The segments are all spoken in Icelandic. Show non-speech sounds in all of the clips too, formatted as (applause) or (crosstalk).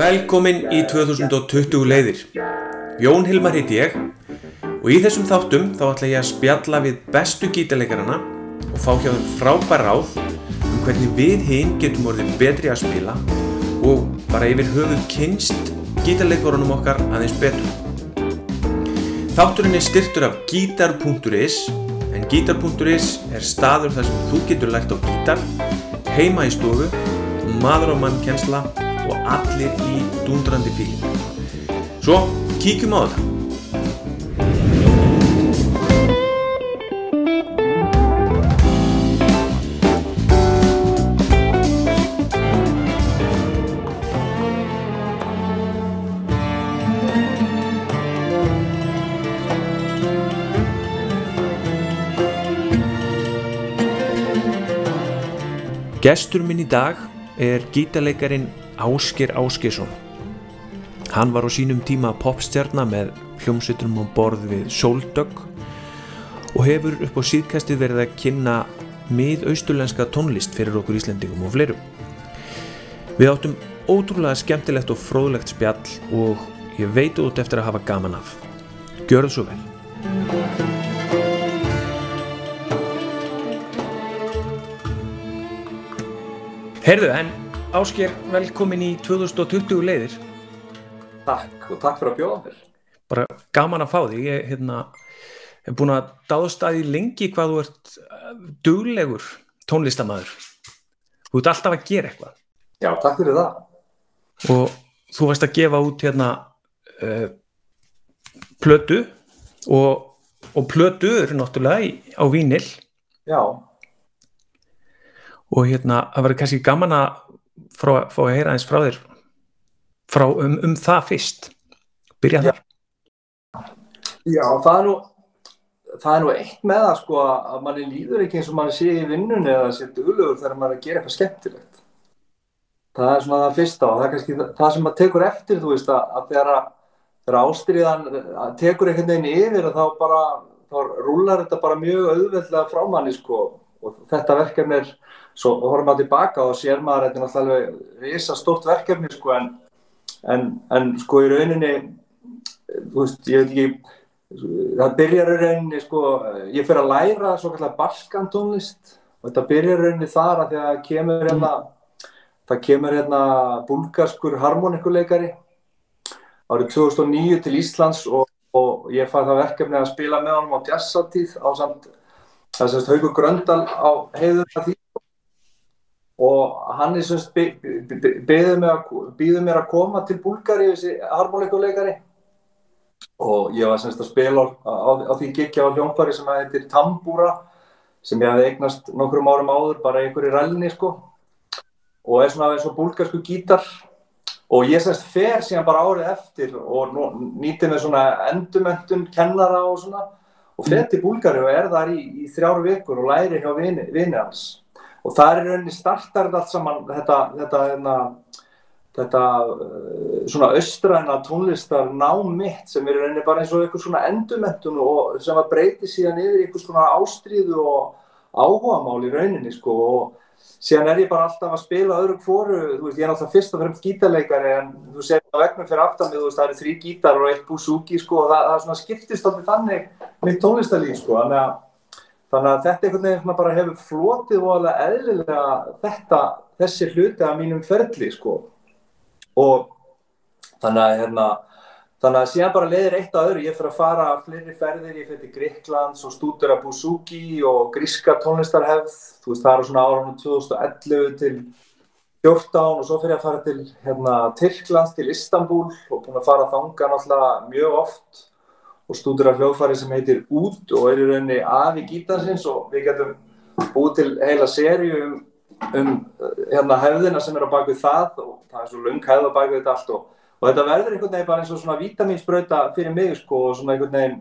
Velkomin í 2020 leiðir. Jón Hilmar heiti ég og í þessum þáttum þá ætla ég að spjalla við bestu gítarleikarana og fá hjá þeim frábær ráð um hvernig við hinn getum orðið betri að spila og bara yfir höfuð kynst gítarleikarunum okkar aðeins betur. Þátturinn er styrtur af gítar.is en gítar.is er staður þar sem þú getur lært á gítar heima í stofu, maður og mann kjensla og allir í dundrandi fíling. Svo, kíkjum á þetta. Gestur minn í dag er gítarleikarin Ásker Áskersson. Hann var á sínum tíma popstjarnar með hljómsveitunum á borð við Soldögg og hefur upp á síðkastið verið að kynna mið-austurlenska tónlist fyrir okkur Íslandingum og fleirum. Við áttum ótrúlega skemmtilegt og fróðlegt spjall og ég veit út eftir að hafa gaman af. Gjörðu svo vel. Heyrðu, en Ásker, velkomin í 2020 leiðir. Takk og takk fyrir að bjóða mér. Bara gaman að fá þig. Ég hérna, hef búin að dáðast að því lengi hvað þú ert uh, duglegur tónlistamæður. Þú ert alltaf að gera eitthvað. Já, takk fyrir það. Og þú varst að gefa út hérna uh, plötu og, og plötur náttúrulega á vínil. Já, Og hérna, það verður kannski gaman að frá, fá að heyra eins frá þér frá um, um það fyrst. Byrja þar. já það, er nú, það er nú eitt með það sko að manni líður ekki eins og manni sé í vinnunni eða sé duglegur þegar maður er að gera eitthvað skemmtilegt. Það er svona það fyrsta og það er kannski það, sem maður tekur eftir, þú veist, að, að þegar, þegar ástriðan að tekur einhvern veginn yfir þá bara, þá rúlar þetta bara mjög auðveldlega frá manni sko og þetta verkefni er, svo horfum maður tilbaka og sér maður þetta er náttúrulega alveg risa stórt verkefni sko en, en, en sko í rauninni, þú veist, ég veit ekki, það byrjar í rauninni sko, ég fyrir að læra svo kallar balkantónlist og þetta byrjar í rauninni þar að því að kemur hérna, það kemur hérna búlgarskur harmonikuleikari árið 2009 til Íslands og, og ég fæ það verkefni að spila með honum á jazzatíð á samt það semst Haugur Gröndal á heiðuna því og hann er semst býður mér, að koma til Búlgari þessi harmonikuleikari og ég var semst að spila á, á, á því gigja á hljónfari sem heitir Tambúra sem ég hafði eignast nokkrum árum áður bara einhverju rælni sko. Og er svona eins og búlgarsku gítar. Og ég semst fer síðan bara árið eftir og nýtti með svona endumöntun kennara og svona. Og fer til Búlgari og er þar í, í þrjár vikur og læri hjá vini, vini hans og það er rauninni startar allt saman þetta, þetta, þetta, þetta uh, svona austræna tónlistar nám mitt sem er rauninni bara eins og eitthvað svona endumöntun og sem að breyti síðan yfir eitthvað svona ástríðu og áhugamál í rauninni sko. Og síðan er ég bara alltaf að spila öðru kvoru, þú veist, ég er alltaf fyrst og fremst gítarleikari en þú segir að vegnum fyrir aftan mig, þú veist, það eru þrý gítar og eitt búsúki, sko, og það, það skiptist alltaf þannig mitt tónlistarlíf, sko, þannig að, þannig að þetta einhvern veginn bara hefur flotið og alveg eðlilega þetta, þessi hluti af mínum ferli, sko, og þannig að, hérna, Þannig að síðan bara leiðir eitt að öðru, ég fyrir að fara fleiri ferðir, ég fyrir til Greiklands og stúdura Bouzouki og gríska tónlistarhefð, þú veist það eru svona ára 2011 til 14 og svo fyrir að fara til hérna, Tyrklands, til Istanbul og búin að fara þanga náttúrulega mjög oft og stúdura hljóðfari sem heitir Út og er í rauninni afi gítansins og við getum búið til heila sériu um, um hérna, hefðina sem er á bakvið það og það er svo lung hefð á bakvið þetta allt og og þetta verður einhvern veginn bara eins og svona vitaminsbrauta fyrir mig sko og svona einhvern veginn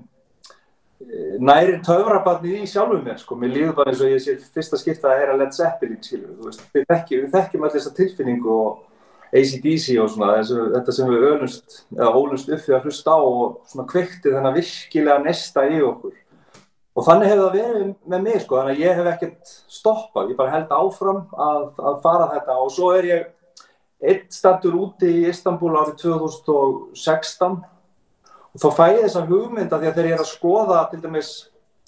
næri töfrabarnið í sjálfum mér sko, mér líður bara eins og ég sé fyrsta skipta að heyra Led Zeppelin skilur, þú veist, við þekkjum, við þekkjum allir þessa tilfinningu og ACDC og svona þessu, þetta sem við önumst eða ólumst upp því að hlusta á og svona kveikti þennan virkilega nesta í okkur. Og þannig hefur það verið með mig sko, þannig að ég hef ekkert stoppað, ég bara held áfram að, að fara þetta. Og svo er ég eitt standur úti í Istanbul árið 2016 og þá fæ ég þessa hugmynda því að þegar ég er að skoða til dæmis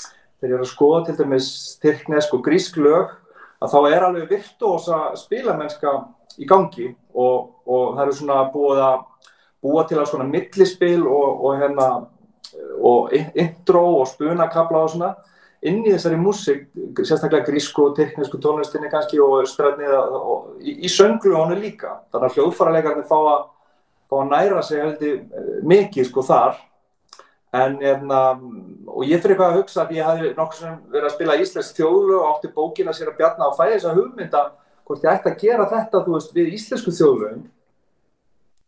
þegar ég er að skoða til dæmis styrknesk og grísk lög að þá er alveg virtuósa spilamennska í gangi og, og það eru svona búið að búa til að svona millispil og, og hérna og intro og spunakabla og svona inn í þessari músík, sérstaklega grísku og teknísku tónlistinni kannski og östræðni og í, í sönglu honu líka. Þannig að hljóðfaralegarnir fá að, fá að næra sig heldur eh, mikið sko þar. En, hérna, og ég fyrir eitthvað að hugsa að ég hafi nokkur sem verið að spila íslensk þjóðlu og átti bókina sér að bjarna og fæði þess að hugmynda hvort ég ætti að gera þetta, veist, við íslensku þjóðlugin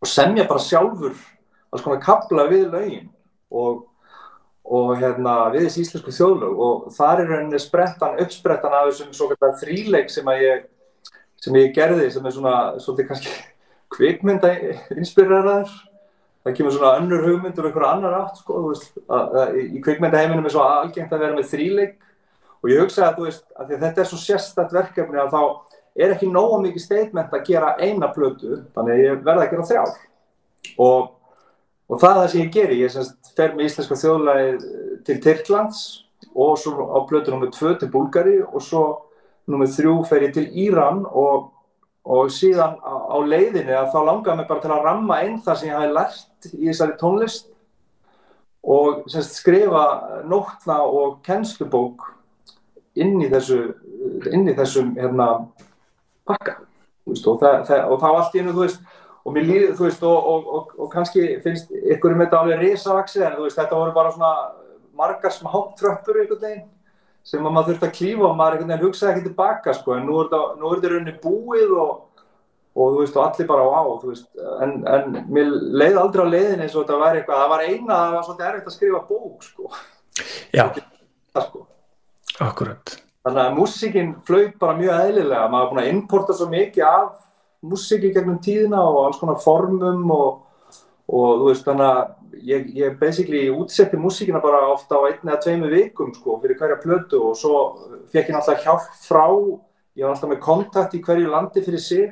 og semja bara sjálfur alls konar kabla við lögin og og hérna, við þessi íslensku þjóðlög. Og þar er rauninni sprettan, uppsprettan af þessum svo kallar þríleik sem ég sem ég gerði, sem er svona svolítið kannski kvikmynda inspireraður. Það kemur svona önnur hugmyndur og einhverja annar átt sko, veist, að, að, í kvikmyndaheiminum er svo algengt að vera með þríleik. Og ég hugsa að, veist, að þetta er svo sérstætt verkefni að þá er ekki nóga mikið statement að gera eina plötu, þannig að ég verða að gera þrjár og og það er það sem ég geri, ég semst fer með íslenska þjóðlæði til Tyrklands og svo á plötu nr. 2 til Búlgari og svo nr. 3 fer ég til Íran og, og síðan á, á leiðinni að þá langaði mig bara til að ramma einn það sem ég hafi lært í þessari tónlist og semst skrifa nótna og kennslubók inn í þessu inn í þessum hérna pakka og það, það, og þá allt í hennu veist og mér líður, þú veist, og, og, og, og kannski finnst ykkur um þetta alveg risavaksið en veist, þetta voru bara svona margar smáttröppur einhvern veginn sem maður þurfti að klífa og maður einhvern veginn hugsaði ekki tilbaka, sko, en nú er þetta rauninni búið og þú veist, og allir bara á, veist, en, en mér leiði aldrei á leiðin eins og þetta var eitthvað, það var eina, það var svolítið erfitt að skrifa bók, sko. Já, það, sko. akkurat. Þannig að músikinn flög bara mjög eðlilega, maður er búin að importa svo mikið af músík í gegnum tíðina og alls konar formum og, og þú veist þannig að ég, ég basically útsetti músíkina bara ofta á einni eða tveimu vikum sko fyrir hverja plötu og svo fekk ég alltaf hjálp frá, ég var alltaf með kontakt í hverju landi fyrir sig.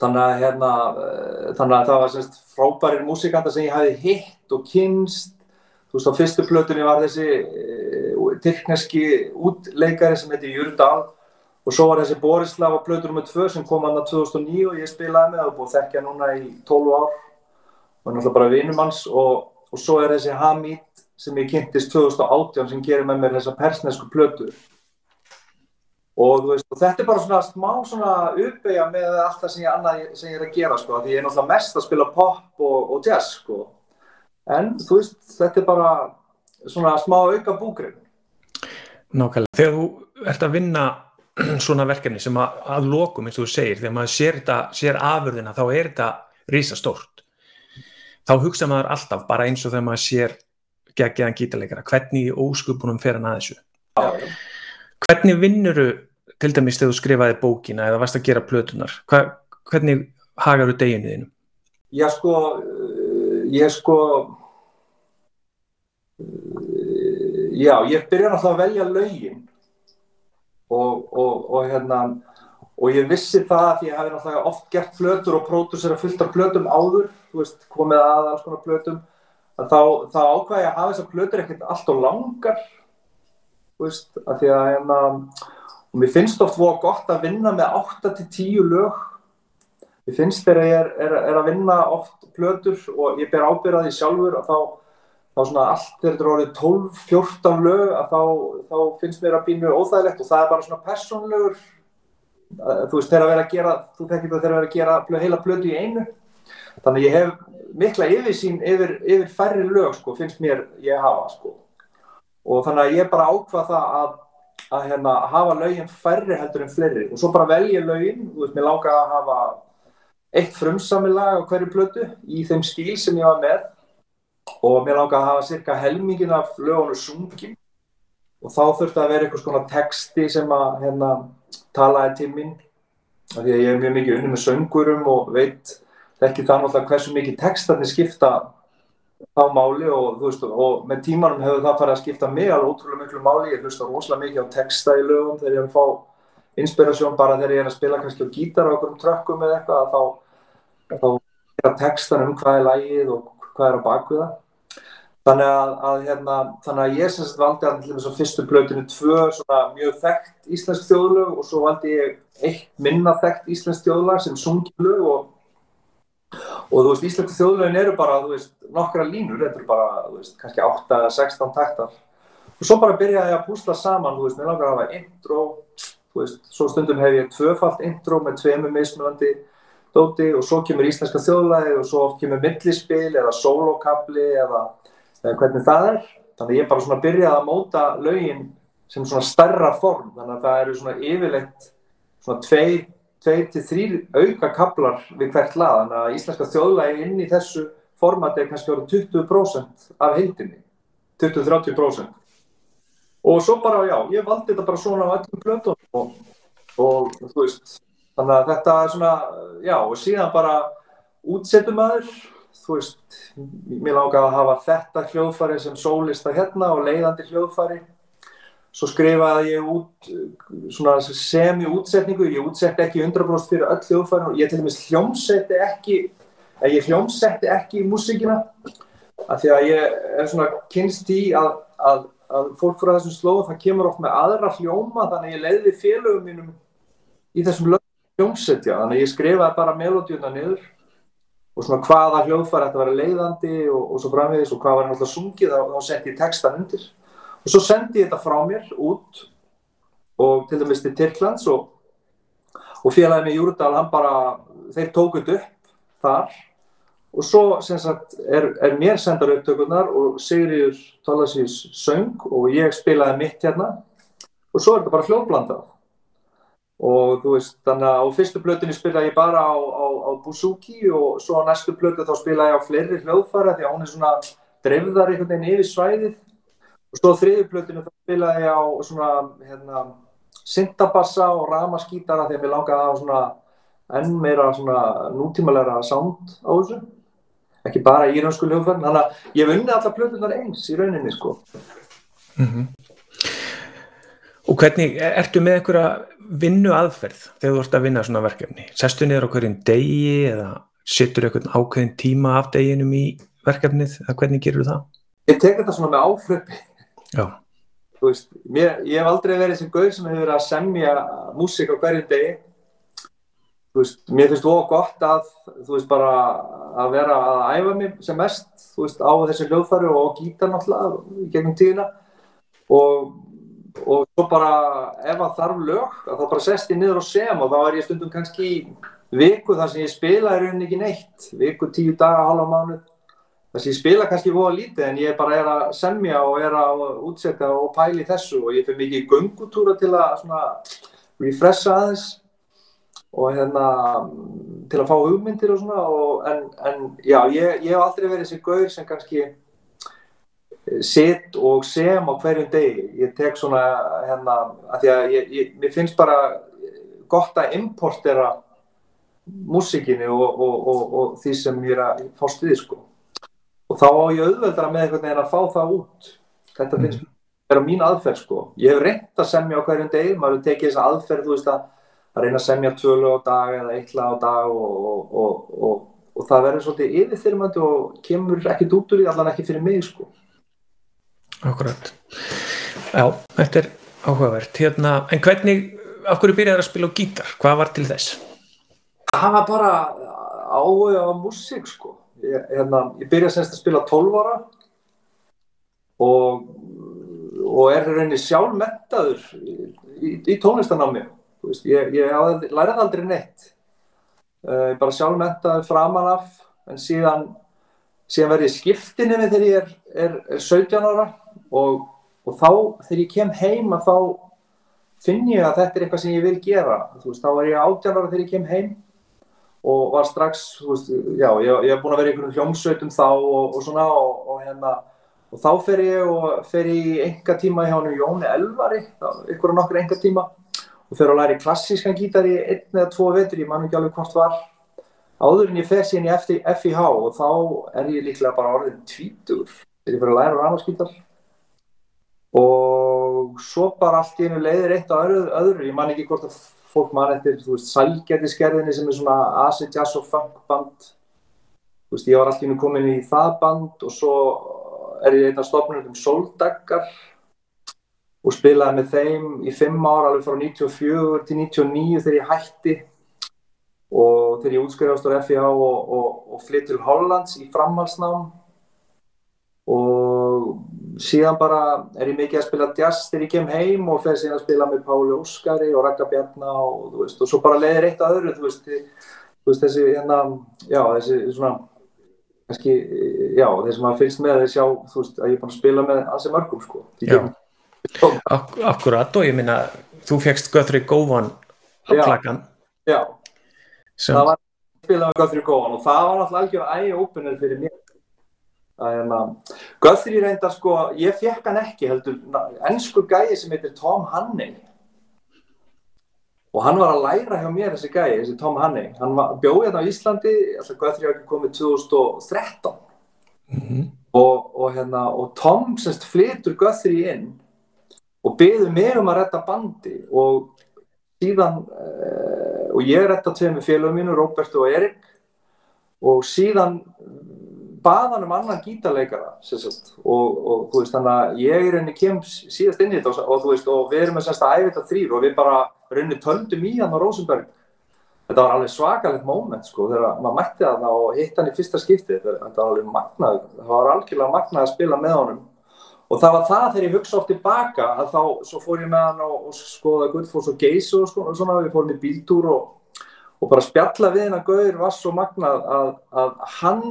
Þannig að hérna eh, þannig að það var semst frábærir músíkanda sem ég hafi hitt og kynst þú veist á fyrstu plötunni var þessi uh, tyrkneski útleikari sem heiti Júrdal og svo var þessi Borislav á plötur nr. 2 sem kom hann að 2009 og ég spilaði með og búið þekkja núna í 12 ár. Og náttúrulega bara vinumanns og, og svo er þessi Hamid sem ég kynntist 2018 sem gerir með mér þessa persnesku plötur og, veist, þetta er bara svona smá svona uppeyja með allt það sem ég, annað, sem ég er að gera sko, því ég er náttúrulega mest að spila pop og, og jazz sko. En þú veist, þetta er bara svona smá auka búgrinn Nákvæmlega, þegar þú ert að vinna (clears throat) svona verkefni sem að, að lokum eins og þú segir, þegar maður sér, þetta, sér afurðina þá er þetta risastórt þá hugsa maður alltaf bara eins og þegar maður sér geggiðan gítarleikara, hvernig óskupunum fer hann að þessu Já. hvernig vinnuru til dæmis þegar þú skrifaði bókina eða varst að gera plötunar Hva, hvernig hagar þú deginu þínu? Já sko ég sko já, ég byrja náttúrulega að velja laugin og, og, og hérna og ég vissi það að ég hef náttúrulega oft gert flötur og pródúsera fullt af flötum áður, þú veist, komið að alls konar flötum, þá, þá ákvæði ég að hafa þessar flötur ekkert allt og langar, þú veist, að því að hérna, og mér finnst oft voða gott að vinna með 8-10 lög, mér finnst þegar ég er, er, er að vinna oft flötur og ég ber ábyrðaði sjálfur og þá þá svona allt þegar þetta er orðið 12-14 lög að þá, þá finnst mér að býna óþægilegt og það er bara svona personlegur þú veist þegar að vera að gera þú tekir það þegar að vera að gera heila blödu í einu. Þannig ég hef mikla yfirsýn yfir, yfir færri lög sko, finnst mér ég hafa sko. og þannig að ég bara ákvað það að, að hérna, hafa lögin færri heldur en fleiri. Og svo bara velja lögin þú veist mér láka að hafa eitt frumsami lag á hverju blödu í þeim stíl sem ég var með og mér langar að hafa cirka helmingin af lögunum sungin. Og þá þurfti að vera einhvers konar texti sem að hérna, talaði til mín. Af því að ég er mjög mikið unni með söngurum og veit ekki það náttúrulega hversu mikið textarnir skipta þá máli og, veist, og með tímanum hefur það farið að skipta mig alveg ótrúlega miklu máli. Ég hlusta rosalega mikið á texta í lögum þegar ég er að fá inspirasjón bara þegar ég er að spila kannski á gítar á okkur um trökkum eða eitthvað þá, þá textan um hvað er lægið og hvað er á bakviða þannig að, að, hérna, þannig að ég semst valdi að til þess að fyrstu blötinu tvö svona mjög þekkt íslensk þjóðlög og svo valdi ég eitt minna þekkt íslensk þjóðlag sem sungjulög og og þú veist, íslensku þjóðlögin eru bara, þú veist, nokkra línur, þetta eru bara, þú veist, kannski 8 eða 16 taktar. Og svo bara byrjaði ég að púsla saman, þú veist, mér langar að hafa intro, þú veist, svo stundum hef ég tvöfalt intro með tveimu mismunandi dóti og svo kemur íslenska þjóðlæði og svo oft kemur millispil eða solokabli eða, eða hvernig það er, þannig ég bara svona byrjaði að móta lögin sem svona stærra form, þannig að það eru svona yfirleitt svona tveir tveir til þrýr auka kablar við hvert lag, þannig að íslenska þjóðlægi inn í þessu formati er kannski orðið 20% af heildinni. 20-30% og svo bara, já, ég valdi þetta bara svona á öllum blöndunum og, og þú veist, þannig að þetta er svona, já, og síðan bara útsettum aður þú veist, mér langaði að hafa þetta hljóðfari sem sólista hérna og leiðandi hljóðfari svo skrifaði ég út svona semi útsetningu ég útsetti ekki 100% fyrir öll hljóðfærin og ég til dæmis hljómsetti ekki ég hljómsetti ekki músíkina. Af því að ég er svona kynst í að, að, að fólk frá þessum slóð það kemur oft með aðra hljóma þannig að ég leiði félögum mínum í þessum hljómsetja þannig að ég skrifaði bara melodíuna niður og svona hvaða hljóðfæri þetta var leiðandi og, og svo framvegis og hvað var náttúrulega sungið þá, þá setti ég textan undir. Og svo sendi ég þetta frá mér út og til dæmis til Tyrklands og, og félagið með Júrdal hann bara, þeir tókut upp þar. Og svo sagt, er, er mér sendar upptökurnar og Sigriður Tólasís söng og ég spilaði mitt hérna. Og svo er þetta bara hljóðblandað og þú veist, þannig að á fyrstu blötunni spilaði ég bara á, á, á Buzuki og svo á næstu blötu þá spilaði ég á fleiri hljóðfæra því að hún er svona dreifðar einhvern veginn yfir svæðið. Og svo þriðuplötinu þá spilaði ég á svona hérna, syntabassa og ramaskítara þegar mér langaði að svona enn meira svona nútímalega sound á þessu. Ekki bara í raunsku hljóðfærin þannig að ég vunni alla plötunar eins í rauninni sko. Mm -hmm. Og hvernig, ertu með einhverja vinnu aðferð þegar þú ert að vinna svona verkefni? Sestu niður á hverjum degi eða setur einhvern ákveðin tíma af deginum í verkefnið eða hvernig gerur það? Ég tek þetta svona með áflöpi Já. Þú veist, mér, ég hef aldrei verið sem gauð sem hefur verið að semja músík á hverjum degi. Þú veist, mér finnst það gott að, þú veist, bara að vera að æfa mig sem mest, þú veist, á þessi hljóðfæri og gítar náttúrulega gegnum tíðina og, og svo bara ef að þarf lög, að þá bara sest ég niður og sem og þá er ég stundum kannski í viku þar sem ég spila í rauninni ekki neitt, viku, tíu daga, halva mánuð. Þess að ég spila kannski voða lítið en ég bara er að semja og er að útsetja og pæli þessu. Og ég fyrir mikið gungutúra til að svona refresha aðeins. Og hérna til að fá hugmyndir og svona. Og, en, en já, ég, ég hef aldrei verið þessi gaur sem kannski sitt og sem á hverjum degi. Ég tek svona hérna að því að ég, ég, mér finnst bara gott að importera músikinni og, og, og því sem ég er að fást við sko. Og þá á ég auðveldra með einhvern veginn að fá það út. Þetta finnst mér að mín aðferð sko. Ég hef reynt að semja á hverjum deg maður hefur tekið þessa aðferð þú veist að að reyna að semja tvölu á dag eða eitthvað á dag og, og, og, og það verður svolítið yfirþyrmandi og kemur ekkit út úr því allan ekki fyrir mig sko Akkurat Já, þetta er áhugavert. Hérna, en hvernig, af hverju byrjaði að spila á gítar? Hvað var til þess? Það var bara áhuga á músík sko. Ég, hérna, ég byrja semst að spila 12 ára og, og er rauninni sjálf mettaður í, í, í tónlistanámi ég, ég læriði aldrei neitt. Uh, bara sjálf mettaður framan af en síðan síðan verði ég skiptinni með þegar ég er, er, er 17 ára og, og þá þegar ég kem heim að þá finn ég að þetta er eitthvað sem ég vil gera. Veist, þá er ég 18 ára þegar ég kem heim og var strax, veist, já, ég hef búin að vera í einhvern hljómsveitum þá og, og svona og, og hérna og þá fer ég og fer í enga tíma hjá hann Jóni Elvari, ykkur og nokkur enga tíma og fer að læra í klassískan gítar í einn eða tvo vetur, ég man ekki alveg hvort var. Áður en ég fer síðan í FIH og þá er ég líklega bara orðin tvítur þegar ég fer að læra rámaskítar og svo bara allt í einu leiðir eitt á öðru, öðru. ég man ekki hvort að fólk man eftir, Salgætiskerðinni sem er svona acid jazz og funk band. Þú veist, ég var allt í einu komin í það band og svo er ég einn af stofnunum um Soldaggar og spilaði með þeim í fimm ára alveg frá 94 til 99 þegar ég hætti. Og þegar ég útskriðast á FIH og, og, og flytt til Hollands í framhalsnám og síðan bara er ég mikið að spila jazz þegar ég kem heim og fer síðan að spila með Páli Óskari og Raka Bjarnar og þú veist og svo bara leiðir eitt að öðru þú veist, þú veist þessi hérna, já þessi svona kannski, já þeir sem hafa fylgst með þeir sjá þú veist að ég er búin að spila með ansi mörgum sko. Já, Ak akkurat og ég minna þú fegst Guthrie Góvan á klakkan. Já, sem... það var að spila með Guthrie Góvan og það var alltaf algjör æg-opener fyrir mér Guthrie reyndar sko, ég fekk hann ekki heldur, ennskur gæi sem heitir Tom Hanney. Og hann var að læra hjá mér þessi gæi, þessi Tom Hanney. Hann bjóði hérna á Íslandi, Guthrie hafi komið 2013 mm -hmm. og, og, hérna, og Tom semst flytur Guthrie inn og byði mig um að retta bandi. Og síðan uh, og ég retta tveið með félagum mínu, Róbert og Erik. Og síðan bað hann um annan gítarleikara og, og þú veist þannig að ég er henni kem síðast inn í þetta og, og þú veist og við erum með semst að æfa þetta þrýr og við bara rauninni töldum í hann á Rosenberg þetta var alveg svakalegt móment sko þegar maður mætti það og hitt hann í fyrsta skipti. Þetta, var alveg magnað það var algjörlega magnað að spila með honum. Og það var það þegar ég hugsa oft tilbaka að þá svo fór ég með hann og, og skoða Guðfors og Geis og sko, svona við fórum í bíltúr og, bara spjalla við henn að Guður var svo magnað að, að hann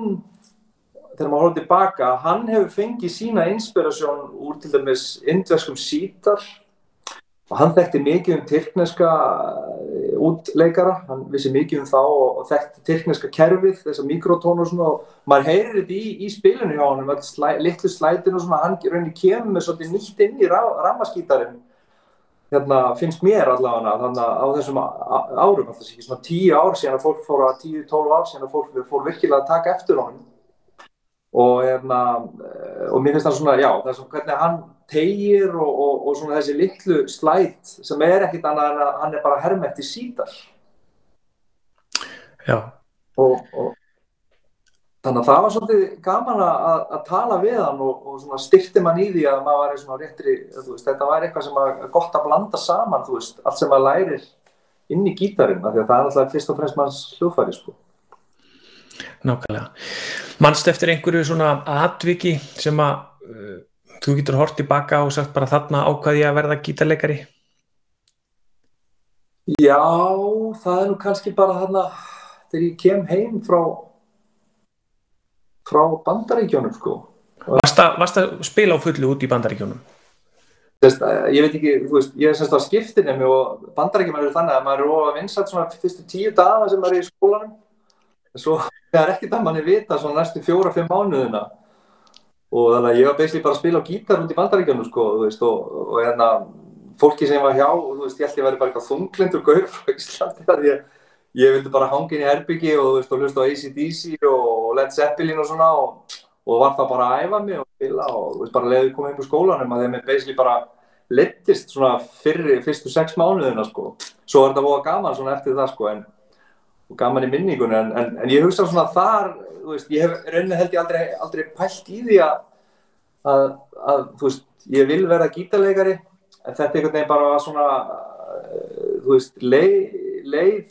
þegar maður horfður tilbaka, hann hefur fengið sína inspirasjón úr til dæmis indverskum sítar. Og hann þekkti mikið um tyrkneska eh, útleikara, hann vissi mikið um þá og þekkti tyrkneska kerfið, þessar mikrotónu og svona. Og maður heyrir þetta í, í spilinu hjá hann, slæ, litlu slætin og svona, hann raunir kemur með svolítið nýtt inn í rammaskítarinn, hérna finnst mér allavega þannig að á þessum árum, alltaf ekki svona tíu ár síðan að fólk fór að tíu, tólf ár síðan að fólk fór virkilega að taka eftir honum og, hefna, og mér finnst það svona, já, það er svona hvernig hann tegir og, og, og svona þessi litlu slætt sem er ekkit annað en að hann er bara herrmætt í sítar. Já. Og þannig að það var svolítið gaman að, að tala við hann og svona styrti mann í því að maður var í svona réttri, veist, þetta var eitthvað sem er gott að blanda saman, þú veist, allt sem maður lærir inn í gítarinn, af því að það er alltaf fyrst og fremst manns hljóðfæri, sko. Nákvæmlega. Manst eftir einhverju svona atviki sem að uh, þú getur hort tilbaka og sagt bara þarna ákvaði að verða gítarleikari? Já, það er nú kannski bara þarna þegar ég kem heim frá frá bandaríkjónum sko. Varst að spila á fullu út í bandaríkjónum? Þess, ég veit ekki, þú veist, ég er semst á skiptinni og bandaríkjum eru þannig að maður eru ofað vinsat svona fyrstu tíu daga sem maður er í skólanum svo það er ekkert að manni vita svona næstu fjóra-fimm mánuðina. Og þannig að ég var basically bara að spila á gítar út í bandaríkjanu sko, veist, og, og hérna fólki sem var hjá, þú veist, ég ég að vera bara eitthvað þunglindur gaur frá Íslandi því að ég vildi bara hangin í herbyggi og þú veist, og hlusta á ACDC og Led Zeppelin og svona og, og var það bara að æfa mig og spila og þú veist, bara leiði komið inn på skólanum að þeim er basically bara lettist svona fyrir fyrstu sex mánuðina sko, svo er þetta búið gaman svona eftir það sko, en og gaman í minningunni en, en, en ég hugsa svona þar veist, ég hef rauninni held ég aldrei, aldrei pælt í því að, að, að veist, ég vil vera gítarleikari en þetta er einhvern veginn bara svona þú veist, leið, leið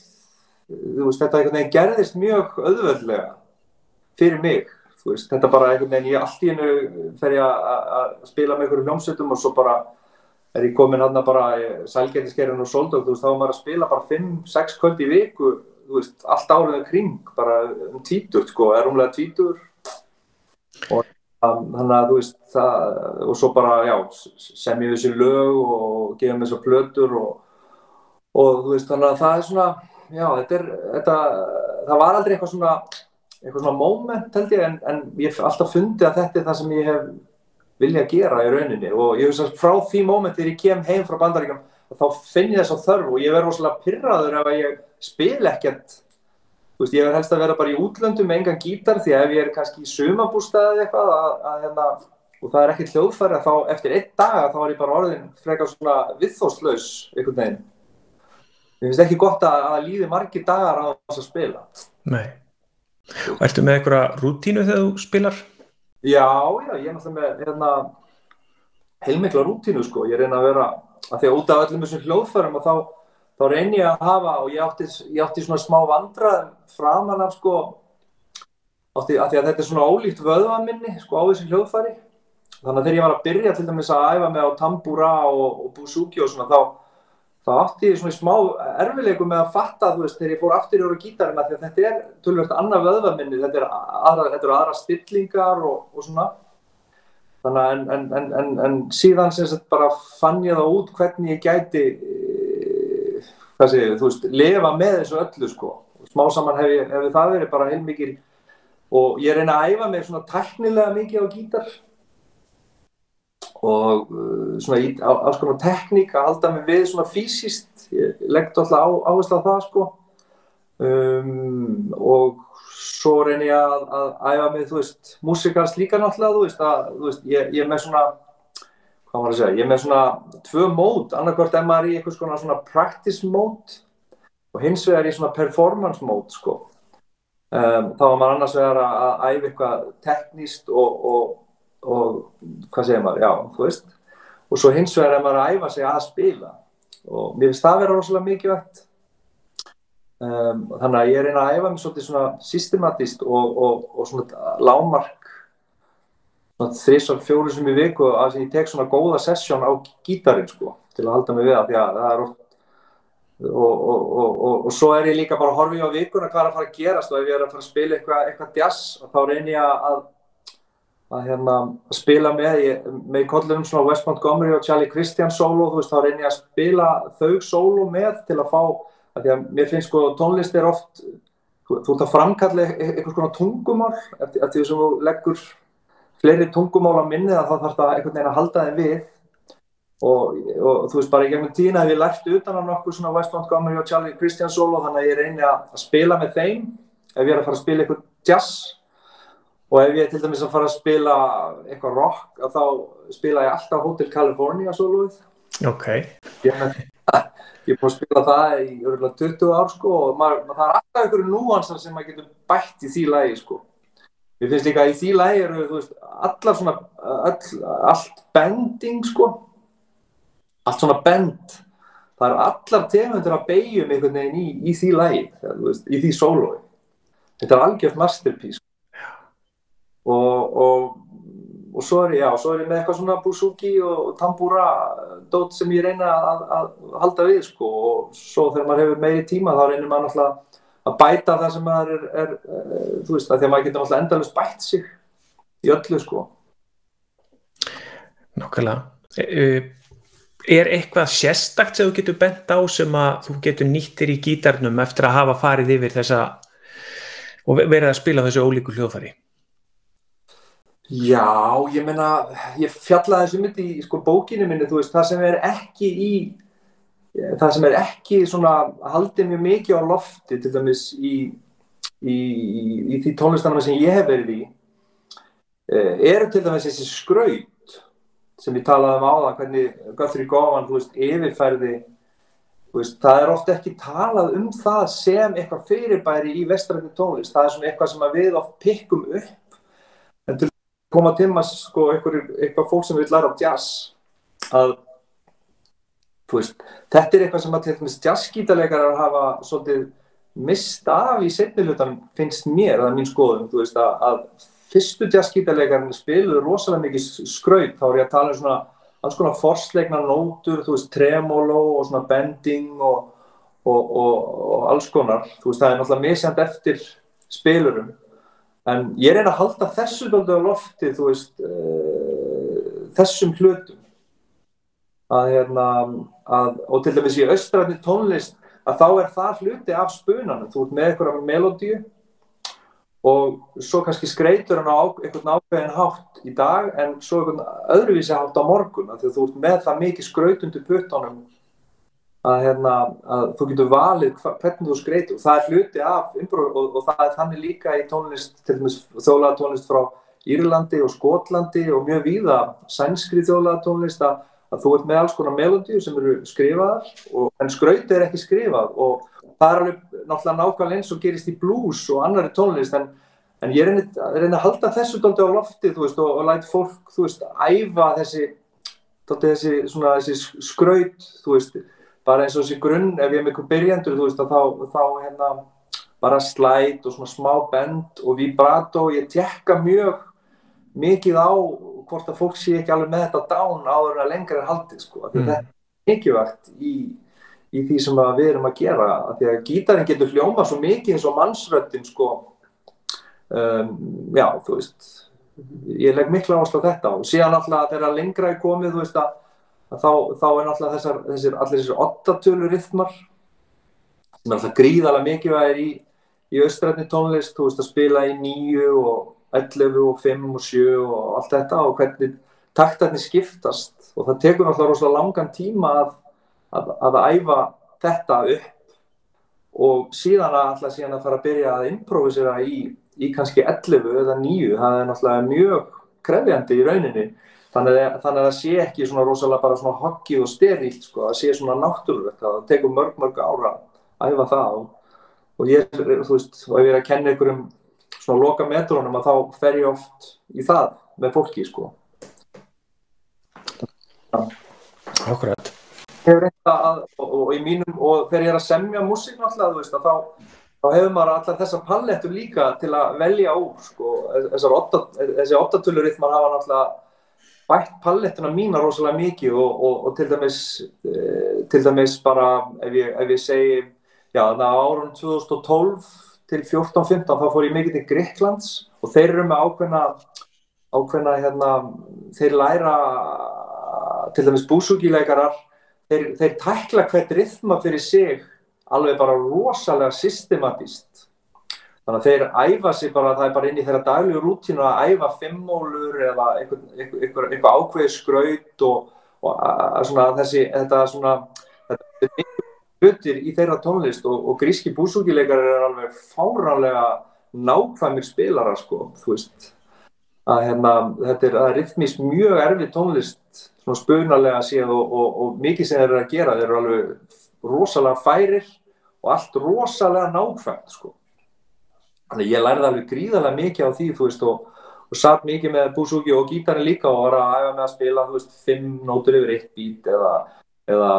þú veist, þetta einhvern veginn gerðist mjög auðvöldlega fyrir mig, þú veist, þetta bara einhvern veginn ég allt í hennu fer ég að spila með einhverjum hljómsveitum og svo bara er ég komin hann að bara sælgætiskerðin og soldók, þú veist, þá er maður að spila bara 5-6 kvöld í viku veist, allt árið kring, bara um tvítur, sko, er umlega tvítur og þannig að, þú veist, það, og svo bara, já, sem ég þessi lög og gefum þessu plötur og, og, þú veist, þannig að það er svona, já, þetta er, þetta, það var aldrei eitthvað svona, eitthvað svona moment, held ég, en, en ég hef alltaf fundið að þetta er það sem ég hef viljað að gera í rauninni. Og ég veist að frá því moment þegar ég kem heim frá bandaríkjum þá finn ég þess að þörf og ég verður rosalega pyrraður ef ég spil ekkert. Þú veist, ég verður helst að vera bara í útlöndum með engan gítar því að ef ég er kannski í sumabústæði eitthvað að, að, að, hérna, og það er ekkert hljóðfæri þá eftir einn dag þá er ég bara orðin frekar svona viðþóslaus einhvern veginn. Mér finnst ekki gott að, að líði margi dagar á þess að spila. Nei. Og ertu með einhverja rútínu þegar þú spilar? Já, já, ég er náttúrulega með hérna, heilmikla rútínu sko, ég reyna að vera að því að út af öllum þessum hljóðfærum og þá, þá reynir ég að hafa og ég átti, ég átti svona smá vandrað framan af sko átti, að því að þetta er svona ólíkt vöðvaminni sko á þessu hljóðfæri. Þannig að þegar ég var að byrja til dæmis að æfa mig á tambúra og, og búsúki og svona þá, þá átti ég svona smá erfilegu með að fatta þú veist þegar ég fór aftur í orðu gítarina því að þetta er tölvöld annað vöðvaminni þetta er aðra, er aðra stillingar og, og svona. Þannig að en, en, en, en, síðan sem sagt bara fann ég það út hvernig ég gæti hvað segir þú veist lefa með þessu öllu sko. Smá saman hef, ég, hef það verið bara heilmikið og ég reyna að æfa mig svona teknilega mikið á gítar og uh, svona alls konar tekník að halda mig við svona fysiskt. Ég leggt alltaf á, áherslu á það sko. Um, og svo reynir ég að, að æfa mig þú veist, músikast líka náttúrulega þú veist, að, þú veist ég, ég er með svona hvað var að segja, ég er með svona tvö mód, annarkvært er maður í eitthvað svona, svona practice mód og hins vegar í svona performance mód sko. Um, þá var maður annars vegar að, að æfa eitthvað tekníst og, og og hvað segir maður, já, þú veist. Og svo hins vegar er maður að æfa sig að spila. Og mér finnst það að vera rosalega mikilvægt. Um, þannig að ég reyna að æfa mig svolítið svona systematíst og, og, svona lámark þrísar fjóru sem ég viku að ég tek svona góða sessjón á gítarin sko, til að halda mig við að að það er oft og, og svo er ég líka bara að horfa í á vikuna hvað er að fara að gerast og ef ég er að fara að spila eitthvað, eitthvað jazz þá reynir ég að að hérna spila með ég, með kollunum svona West Montgomery og Charlie Christian solo, veist, þá reynir ég að spila þau solo með til að fá að því að mér finnst sko tónlist er oft þú, þú ert að framkalla eitthvað svona tungumál eftir því sem þú leggur fleiri tungumál á minni þá þarf það einhvern veginn að halda þig við. Og, og þú veist bara í gegnum tína hef ég lært utan á nokkuð svona West Montgomery og Charlie Christian solo þannig að ég reynir að spila með þeim. Ef ég er að fara að spila eitthvað jazz og ef ég til dæmis að fara að spila eitthvað rock þá spila ég alltaf Hotel California soloið ok. Ég er (laughs) búin að spila það í örgulega 20 ár sko og maður, maður, það er alltaf einhverju núansar sem maður getur bætt í því lægi sko ég finnst líka að í því lægi eru veist, allar svona all, allt bending sko. Allt svona bend. Það er allar tegundur að beigjum einhvern veginn í, í því lægi í því sólói þetta er algjört masterpiece. Og, og, og svo er ég, já, svo er ég með eitthvað svona busuki og tambúra dót sem ég reyna að, að halda við sko. Og svo þegar maður hefur meiri tíma þá reynir maður náttúrulega að bæta það sem maður er, er, er þú veist, að því að maður getur náttúrulega endalust bætt sig í öllu sko Nákvæmlega e, e, Er eitthvað sérstakt sem þú getur bent á sem að þú getur nýttir í gítarnum eftir að hafa farið yfir þessa og verið að spila þessu ólíku hljóðfæri? Já, ég meina, ég fjallaði þessu myndi í sko, bókinu minni, þú veist, það sem er ekki í, það sem er ekki svona, haldið mjög mikið á lofti, til dæmis í, í, í því tónlistanum sem ég hef verið í, eh, eru til dæmis þessi skraut sem ég talaði um á það, hvernig Guthrie Govan, þú veist, yfirfærði, þú veist, það er ofta ekki talað um það sem eitthvað fyrirbæri í vestræðinu tónlist, það er svona eitthvað sem við oft pikkum upp, en til koma til maður sko eitthvað fólk sem vil læra á jazz að veist, þetta er eitthvað sem að til dæmis jazzgítarleikarar hafa svolítið mist af í setnilutan finnst mér, það er mín skoðum veist, að, að fyrstu jazzgítarleikarinn spiluður rosalega mikið skraut. Þá er ég að tala um svona alls konar forsleikna nótur, þú veist, tremolo og svona bending og, og, og, og alls konar, þú veist, það er náttúrulega misjand eftir spilurum. En ég reyna að halda þessu doldið á lofti þú veist uh, þessum hlutum að hérna að, og til dæmis í austræðni tónlist að þá er það hluti af spunanum. Þú ert með eitthvað melodíu og svo kannski skreitur hann á einhvern ákveðin hátt í dag en svo einhvern öðruvísi hátt á morgun því þú ert með það mikið skrautundu puttunum að, hérna, að þú getur valið hvernig þú skreitur og það er hluti af improv og, og það er þannig líka í tónlist til dæmis þjólaða tónlist frá Írlandi og Skotlandi og mjög víða sænskri þjóðlega tónlist að, að þú ert með alls konar melodíu sem eru skrifaðar og, en skraut er ekki skrifað og það er alveg náttúrulega nákvæmlega eins og gerist í blues og annari tónlist en, en ég reyni, reyni að halda þessu dálta á lofti veist, og, og læt fólk veist, æfa þessi, þessi, svona, þessi skraut veist, bara eins og þessi grunn ef ég er einhver byrjandur þá, þá hérna bara slæt og smá bend og vibrato og ég tekka mjög mikið á hvort að fólk sé ekki alveg með þetta dán áður en lengra er haldið sko. Mm. Þetta er mikilvægt í, í því sem við erum að gera því að gítarinn getur hljóma svo mikið eins og mannsröttin sko um, já, þú veist ég legg miklu áherslu á þetta og síðan alltaf þegar lengra er komið þú veist að, að þá, þá er alltaf þessar, þessir, allir þessir ottatölu rithmar sem er alltaf gríðalega mikilvægir í, í austrætni tónlist, þú veist að spila í nýju og 11 og 5 og 7 og allt þetta og hvernig taktarnir skiptast. Og það tekur náttúrulega rosalega langan tíma að, að, að æfa þetta upp. Og síðan að alltaf síðan að fara að byrja að improvisera í, í kannski 11 eða 9, það er náttúrulega mjög krefjandi í rauninni. Þannig að, þannig að það sé ekki svona rosalega bara svona hokkið og sterilt sko, það sé svona náttúrulegt, það tekur mörg mörg ára að æfa það. Og, og ég, þú veist, og ef ég er að kenna einhverjum svona loka metrónum að þá fer ég oft í það með fólki sko. Akkurat. Að, og, og í mínum og þegar ég er að semja músík náttúrulega þá, þá hefur maður allar þessar pallettur líka til að velja úr sko. Åtta, þessi óttatölurithmar hafa náttúrulega bætt pallettuna mína rosalega mikið og, og, og til dæmis e, til dæmis bara ef ég, ef ég segi já það á árun 2012 til 14-15 þá fór ég mikið til Greiklands og þeir eru með ákveðna, ákveðna hérna, þeir læra til dæmis búsúkileikarar þeir, þeir tækla hvert rithma fyrir sig alveg bara rosalega systematíst þannig að þeir æfa sig bara, það er bara inn í þeirra dagljúr rútínu að æfa fimmólur eða eitthvað ákveði skraut og, og að, svona, þessi, þetta svona þetta hlutir í þeirra tónlist og, og gríski búsúkileikar er alveg fáránlega nákvæmir spilara sko, þú veist. Að hérna, þetta er, rithmís mjög erfið tónlist svona spunalega síðan og, og, og mikið sem þeir eru að gera, þeir eru alveg rosalega færir og allt rosalega nákvæmt sko. Þannig ég lærði alveg gríðarlega mikið á því þú veist og og satt mikið með búsúki og gítarinn líka og var að æfa með að spila, þú veist, fimm nótur yfir eitt bít eða eða,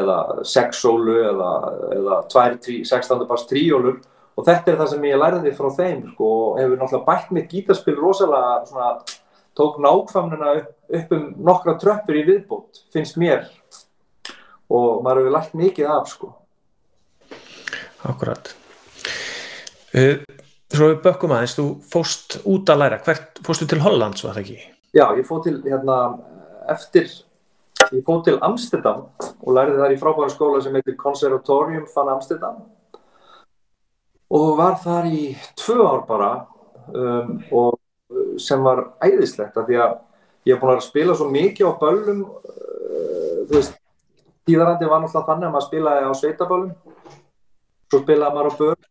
eða sexsólu eða, eða tvær, trí, sextandabars tríólur. Og þetta er það sem ég læriði frá þeim sko, og hefur náttúrulega bætt mitt gítarspil rosalega svona, tók nákvæmnuna upp, upp um nokkra tröppur í viðbót, finnst mér. Og maður hefur lært mikið af sko. Akkurat uh, Svo við bökkum aðeins, þú fóst út að læra, hvert fóstu til Hollands var það ekki? Já, ég fóð til hérna eftir Ég fótt til Amsterdam og lærði þar í frábæra skóla sem heitir Conservatorium van Amsterdam. Og var þar í tvö ár bara um, og sem var æðislegt af því að ég hef búin að spila svo mikið á böllum uh, þú veist, tíðarandi var náttúrulega þannig að maður spilaði á sveitaböllum. Svo spilaði maður á börn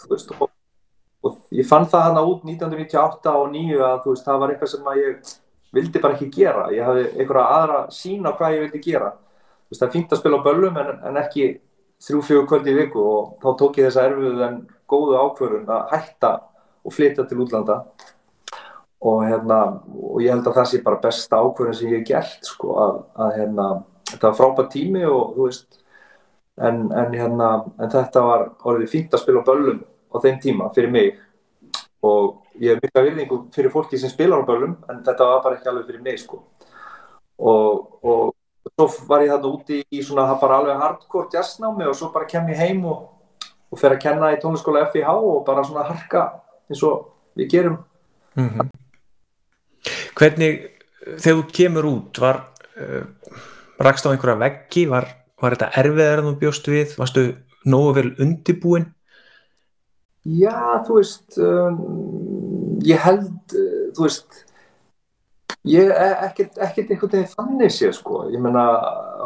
þú veist og, og ég fann það hana út 1998 og 9 að þú veist, það var eitthvað sem að ég vildi bara ekki gera. Ég hafði einhverja aðra sín á hvað ég vildi gera. Það er fínt að spila á böllum en, en ekki þrjú-fjögur kvöldi í viku og þá tók ég þessa erfuðu en góðu ákvörðun að hætta og flytja til útlanda. Og, hérna, og ég held að það sé bara besta ákvörðun sem ég hef gert sko, að, að hérna, þetta var frábært tími og þú veist en, en, hérna, en þetta var orðið fínt að spila á böllum á þeim tíma fyrir mig. Og ég hef mikla virðingu fyrir fólki sem spilar á börlum en þetta var bara ekki alveg fyrir mig sko. Og, og svo var ég þarna úti í svona bara alveg hardcore jazznámi og svo bara kem ég heim og, og fer að kenna í tónliskóla FIH og bara svona harka eins og við gerum. Mm -hmm. Hvernig þegar þú kemur út var uh, rakst á einhverja veggi? Var, var þetta erfiðar en þú bjóst við? Varstu nógu vel undibúinn Já, þú veist, um, ég held, uh, þú veist, ég er ekkert, einhvern veginn þannig sé, sko. Ég menna,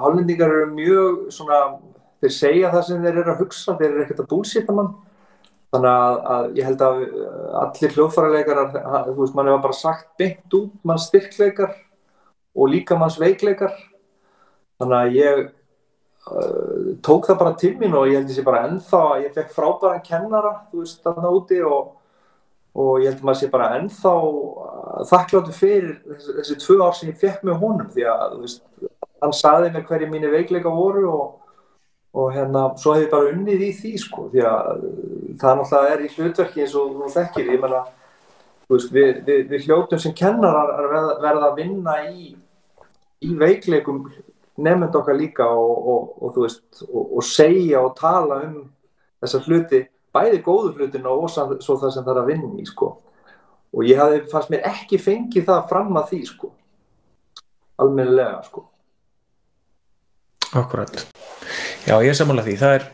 hollendingar eru mjög svona, þeir segja það sem þeir eru að hugsa, þeir eru ekkert að búlsýta mann. þannig að, að ég held að allir hljóðfærarleikarar, þú veist, mann hefur bara sagt beint út mann styrkleikar og líka manns veikleikar þannig að ég uh, tók það bara til mín og ég held þessi bara ennþá ég fekk frábæran kennara, þú veist, þarna úti og og ég held að maður sé bara ennþá þakkláttu fyrir þessi, þessi tvö ár sem ég fekk með honum. Því að veist, hann saði mér hverju mínu veikleika voru og, og hérna svo hef ég bara unnið í því sko. Því að það náttúrulega er í hlutverki eins og þú þekkir, ég menna veist, við, við, við hljótum sem kennarar verða, verða að vinna í, í veikleikum nefnd okkar líka og, og, og þú veist og segja og tala um þessa hluti bæði góðu hlutina og svo það sem það er að vinna í sko. og ég hafði fannst mér ekki fengið það fram að því sko. almennilega sko. Akkurat Já ég er samanlega því það er,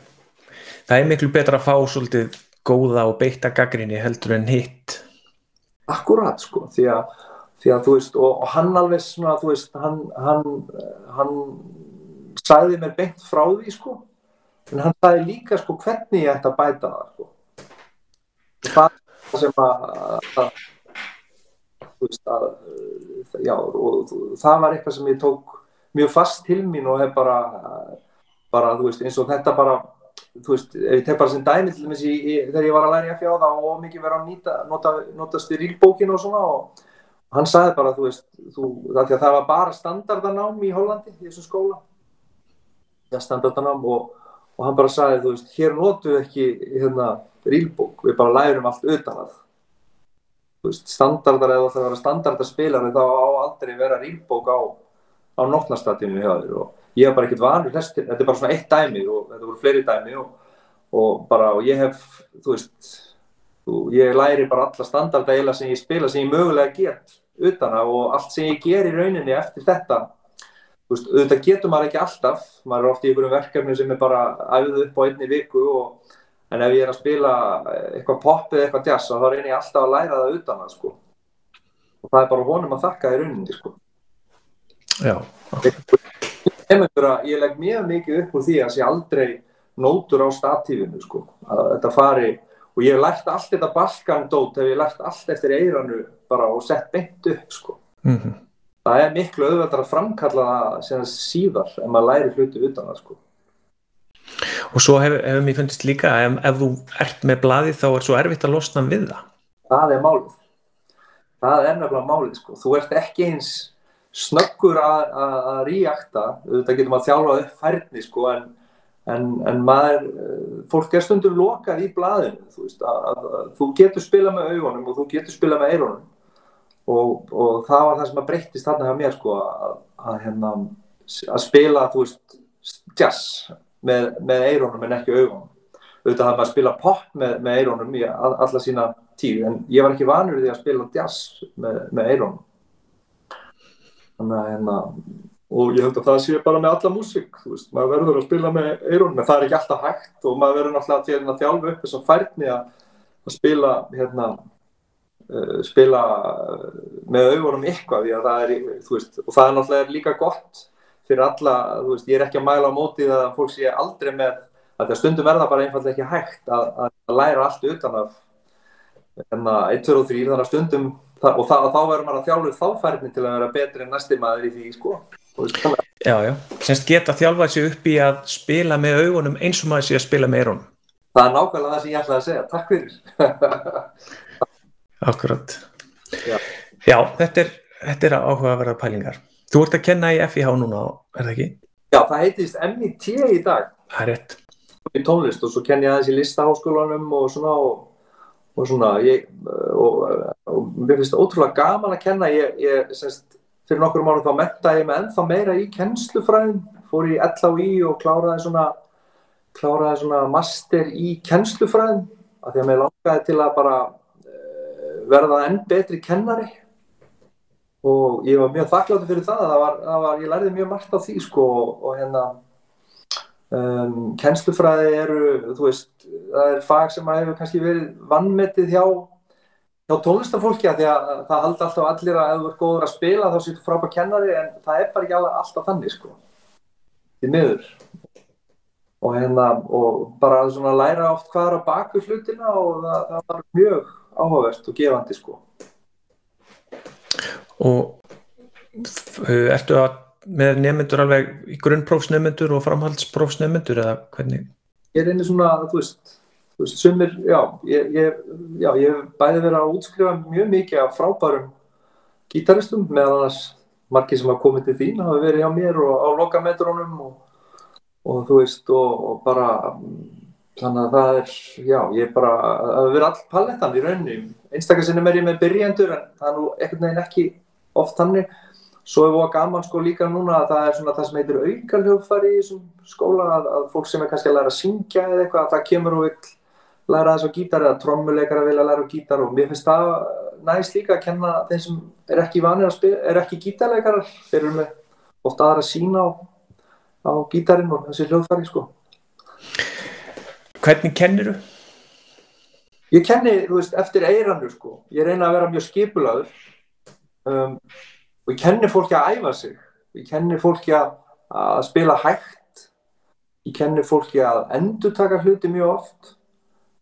það er miklu betra að fá svolítið góða og beita gaggrinni heldur en hitt Akkurat sko því að, því að þú veist og, og hann alveg svona þú veist hann, hann, hann sagði mér beint frá því sko en hann sagði líka sko hvernig ég ætti að bæta það sko. það sem að, að, veist, að já, og, það var eitthvað sem ég tók mjög fast til mín og hef bara, bara veist, eins og þetta bara þú veist, ef ég teg bara sem dæmi til þess að þegar ég var að læra í að fjáða og mikið verið að nýta, nota, notast í rílbókinu og svona og hann sagði bara, þú veist, þú, það, það var bara standardanám í Hollandi í þessum skóla ja, standardanám og og hann bara sagði, þú veist, hér notum við ekki hérna rílbók, við bara lærum allt utan að. Þú veist, standardar eða það vera standardarspilari þá á aldrei vera rílbók á, á þér. Og ég hef bara ekkert vanur þetta er bara svona eitt dæmi og þetta voru fleiri dæmi og, og bara, og ég hef, þú veist þú, ég læri bara alla standardaeila sem ég spila, sem ég mögulega get utan að og allt sem ég ger í rauninni eftir þetta veist, auðvitað getur maður ekki alltaf, maður er ofta í einhverjum verkefni sem er bara æfðu upp á einni viku og, en ef ég er að spila eitthvað pop eða eitthvað jazz þá reynir ég alltaf að læra það utan það sko. og það er bara honum að þakka í rauninni sko. Já. Ég legg mjög mikið upp úr því að sé aldrei nótur á statífinu sko, að þetta fari og ég hef lært allt þetta balkandót, hef ég lært allt eftir eiranu bara og sett beint upp sko. Mm -hmm það er miklu auðveldar að framkalla það síðar en maður læri hluti utan það sko. Og svo hefur hef mér fundist líka ef, ef þú ert með bladi þá er svo erfitt að losna við það. Það er málið. Það er nefnilega málið sko. Þú ert ekki eins snöggur að ríakta, þetta getur maður þjálfað upp færni sko en, en, en maður, fólk er stundur lokað í bladinu, þú veist, að, að, að þú getur spila með augunum og þú getur spila með eirunum og, og það var það sem að breyttist þarna hjá mér sko að, að, hérna, að spila þú veist jazz með, með eirónum en ekki augunum. Auðvitað hafði maður að spila pop með, með eirónum í alla sína tíu en ég var ekki vanur því að spila jazz með, með eirónum þannig að hérna og ég held að það sé bara með alla músík þú veist, maður verður að spila með eirónum en það er ekki alltaf hægt og maður verður náttúrulega til að þjálfa upp þess að færni að spila hérna spila með augunum eitthvað því að það er, þú veist, og það er náttúrulega líka gott fyrir alla, þú veist, ég er ekki að mæla á mótið að fólk sé aldrei með að það stundum er það bara einfallega ekki hægt að, að læra allt utan af enna 1, 2 og 3, þannig að stundum og það, þá verður maður að þjálfu þáfærni til að vera betri en næsti maður í því, sko. Já, já, semst geta þjálfað sér upp í að spila með augunum eins og maður sé að spila með eirunum Það er nákvæmlega það sem ég ætlaði að segja, takk fyrir (laughs) Akkurat. Já, Já þetta, er, þetta er áhugaverðar pælingar. Þú ert að kenna í FIH núna, er það ekki? Já, það heitist MIT í dag. Það er rétt. Í tónlist og svo kenn ég aðeins í listaháskólanum og svona og, og svona ég, og, og mér finnst þetta ótrúlega gaman að kenna. Ég, ég semst, fyrir nokkur mánu þá metta ég með ennþá meira í kennslufræðin. Fór í LHI og kláraði svona, kláraði svona master í kennslufræðin. Af því að mér langaði til að bara verða enn betri kennari. Og ég var mjög þakkláttur fyrir það, það var, það var, ég lærði mjög margt á því sko og hérna um, kennslufræði eru, þú veist, það er fag sem hefur kannski verið vannmetið hjá, hjá tónlistafólki að því að það haldi alltaf allir að ef þú ert góður að spila þá sýttu frábært kennari en það er bara ekki alltaf þannig sko, því miður. og hérna, og bara svona læra oft hvað er á baku hlutina og það, það var mjög áhugavert og gefandi sko. Og uh, ertu að með nefnendur alveg í grunnprófsnefnendur og framhaldsprófsnefnendur eða hvernig? Ég reynir svona, þú veist, þú veist, sumir, já, ég, ég, já, ég hef bæði verið að útskrifa mjög mikið af frábærum gítaristum meðan þess margir sem hafa komið til þín hafa verið hjá mér og á lokametrónum og, og þú veist, og, og bara, þannig að það er, já, ég er bara, hefur verið all palettan í rauninni. Einstakar sinnum er ég með byrjendur en það er nú ekkert neginn ekki oft þannig. Svo er það gaman sko líka núna að það er svona það sem heitir aukaljófari í skóla að, að fólk sem er kannski að læra að syngja eða eitthvað að það kemur og vil læra þess á gítar eða trommuleikar að vilja læra á gítar og mér finnst það næst líka að kenna þeim sem er ekki vanir að spila, er ekki gítarleikarar, þeir eru með ofta aðra sína á, á gítarinn og þessi hljóðfari sko. Hvernig kennir þú? Ég kenni, þú veist, eftir eirannu sko. Ég reyna að vera mjög skipulaður um, og ég kenni fólki að æfa sig. Ég kenni fólki að, að spila hægt. Ég kenni fólki að endur taka hluti mjög oft.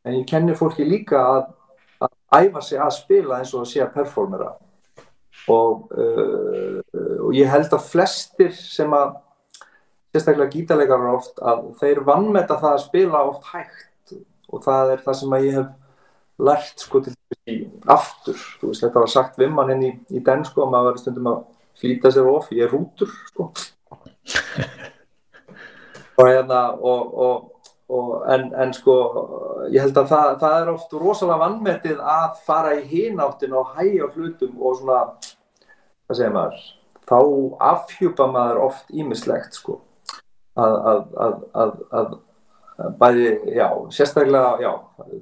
En ég kenni fólki líka að, að æfa sig að spila eins og að sé að performera. Og, uh, og ég held að flestir sem að sérstaklega gítarleikarar oft að þeir vannmeta það að spila oft hægt. Og það er það sem að ég hef lært sko til því aftur, þú veist þetta var sagt við mann inn í, í den sko að maður verður stundum að flýta sér of, ég er rútur sko. Og hérna og, og, og en, en sko ég held að það, það er oft rosalega vannmetið að fara í hináttin og hægja hlutum og svona hvað segir maður? Þá afhjúpa maður oft ímislegt sko að, að, að, að bæði, já, sérstaklega, já,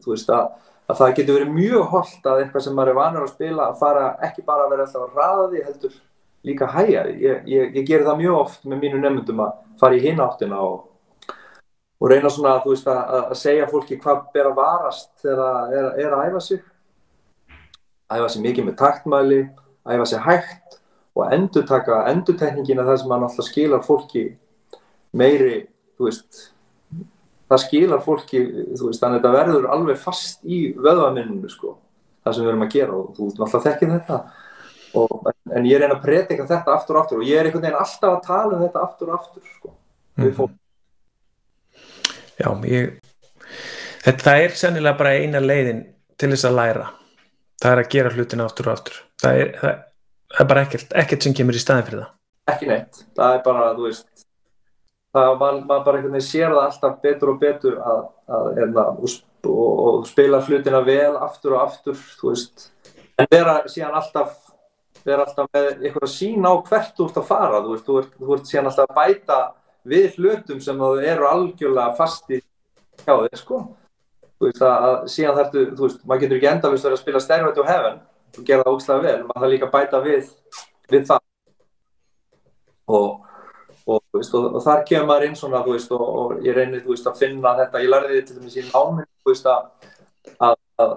þú veist að, að það getur verið mjög holdt að eitthvað sem maður er vanur að spila að fara ekki bara að vera alltaf að ræða því heldur líka hæja því. Ég, ég, ég ger það mjög oft með mínu nefndum að fara í hináttina og, og reyna svona, þú veist, að segja fólki hvað ber að varast þegar er, er að æfa sig. Æfa sig mikið með taktmæli, æfa sig hægt og endur taka endurtekningina það sem mann alltaf skilar fólki meiri, þú veist, það skilar fólki, þú veist, þannig að þetta verður alveg fast í vöðvaminninu, sko, það sem við erum að gera og þú náttúrulega þekkir þetta. Og, en ég reyna að predika þetta aftur og aftur og ég er einhvern veginn alltaf að tala um þetta aftur og aftur, sko, við fólk. Já, ég, þetta er sennilega bara eina leiðin til þess að læra. Það er að gera hlutin aftur og aftur. Það er, það, það er bara ekkert, ekkert sem kemur í staðin fyrir það. Ekki neitt, það er bara, þú veist, það var maður bara einhvern veginn sér það alltaf betur og betur að, að, að, hérna, og, og spila hlutina vel aftur og aftur en vera síðan alltaf vera alltaf með eitthvað sín á hvert þú ert að fara þú veist, þú ert, þú ert síðan alltaf að bæta við hlutum sem þú eru algjörlega fasti hjá þig sko. Þú veist að síðan þarftu, þú veist, maður getur ekki endalust verið að spila Stairway to Heaven og gera það ógslag vel, maður þarf líka að bæta við við það. Og Og, veist, og, og þar kemur maður inn svona veist, og, og ég reynir veist, að finna þetta. Ég lærði þetta til dæmis í náminn að, að, að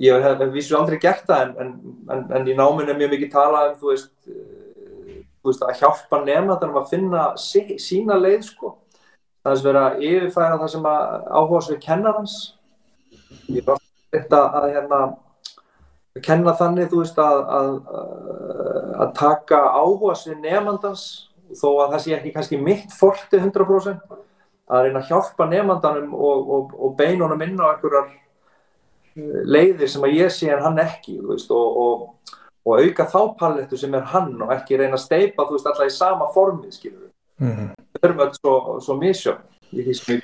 ég hef, vísu aldrei gert það en, en, en í náminn er mjög mikið talað um að hjálpa nefnandunum að finna sí, sína leið sko. það er að vera að yfirfæra það sem áhuga svo við kennarans. Ég var þetta að hérna að kenna þannig að, að taka áhuga svo við nefnandans þó að það sé ekki kannski mitt forti 100% að reyna að hjálpa nefndandanum og, og, og beinunum inn á einhverjar leiðir sem að ég sé en hann ekki veist, og, og auka þá pallettu sem er hann og ekki reyna að steipa þú veist alltaf í sama skilur mm -hmm. við þurfum alltaf svo, svo misjón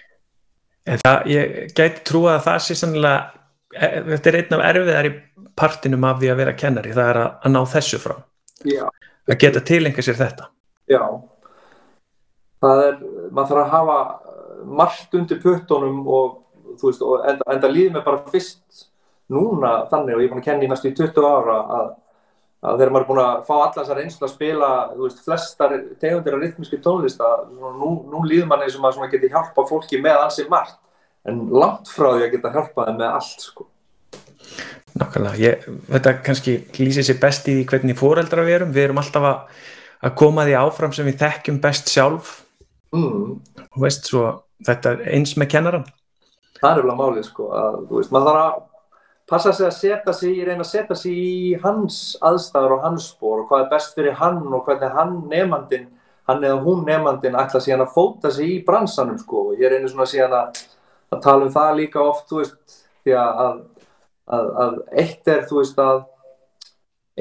En það, ég gæti trúa að það sé sannlega þetta er einn af erfiðar í partinum af því að vera kennari, það er að, að ná þessu frá Já. að geta tilenga sér þetta Já, það er, maður þarf að hafa margt undir puttunum og þú veist, og enda, enda líði mig bara fyrst núna þannig og ég er búin að kenna í næstu í 20 ára að, að þegar maður er búin að fá allar þessar einslu að spila, þú veist, flestar tegundir af rytmiski tónlista, nú, nú líður manni sem að geti hjálpa fólki með ansið margt, en langt frá því að geta hjálpaði með allt, sko. Nákvæmlega, ég, þetta kannski lýsir sér best í hvernig fóreldra við erum, við erum alltaf að að koma því áfram sem við þekkjum best sjálf. Mm. og veist svo þetta er eins með kennaran það er alveg málið sko að, veist, maður þarf að passa sig að setja sig, reyna að setja sig í hans aðstæður og hans spór og hvað er best fyrir hann og hvernig hann nefnandin, hann eða hún nefnandin ætla síðan að fóta sig í bransanum sko. Og ég reynir svona síðan að, að tala um það líka oft, þú veist, því að, að, að eitt er, þú veist, að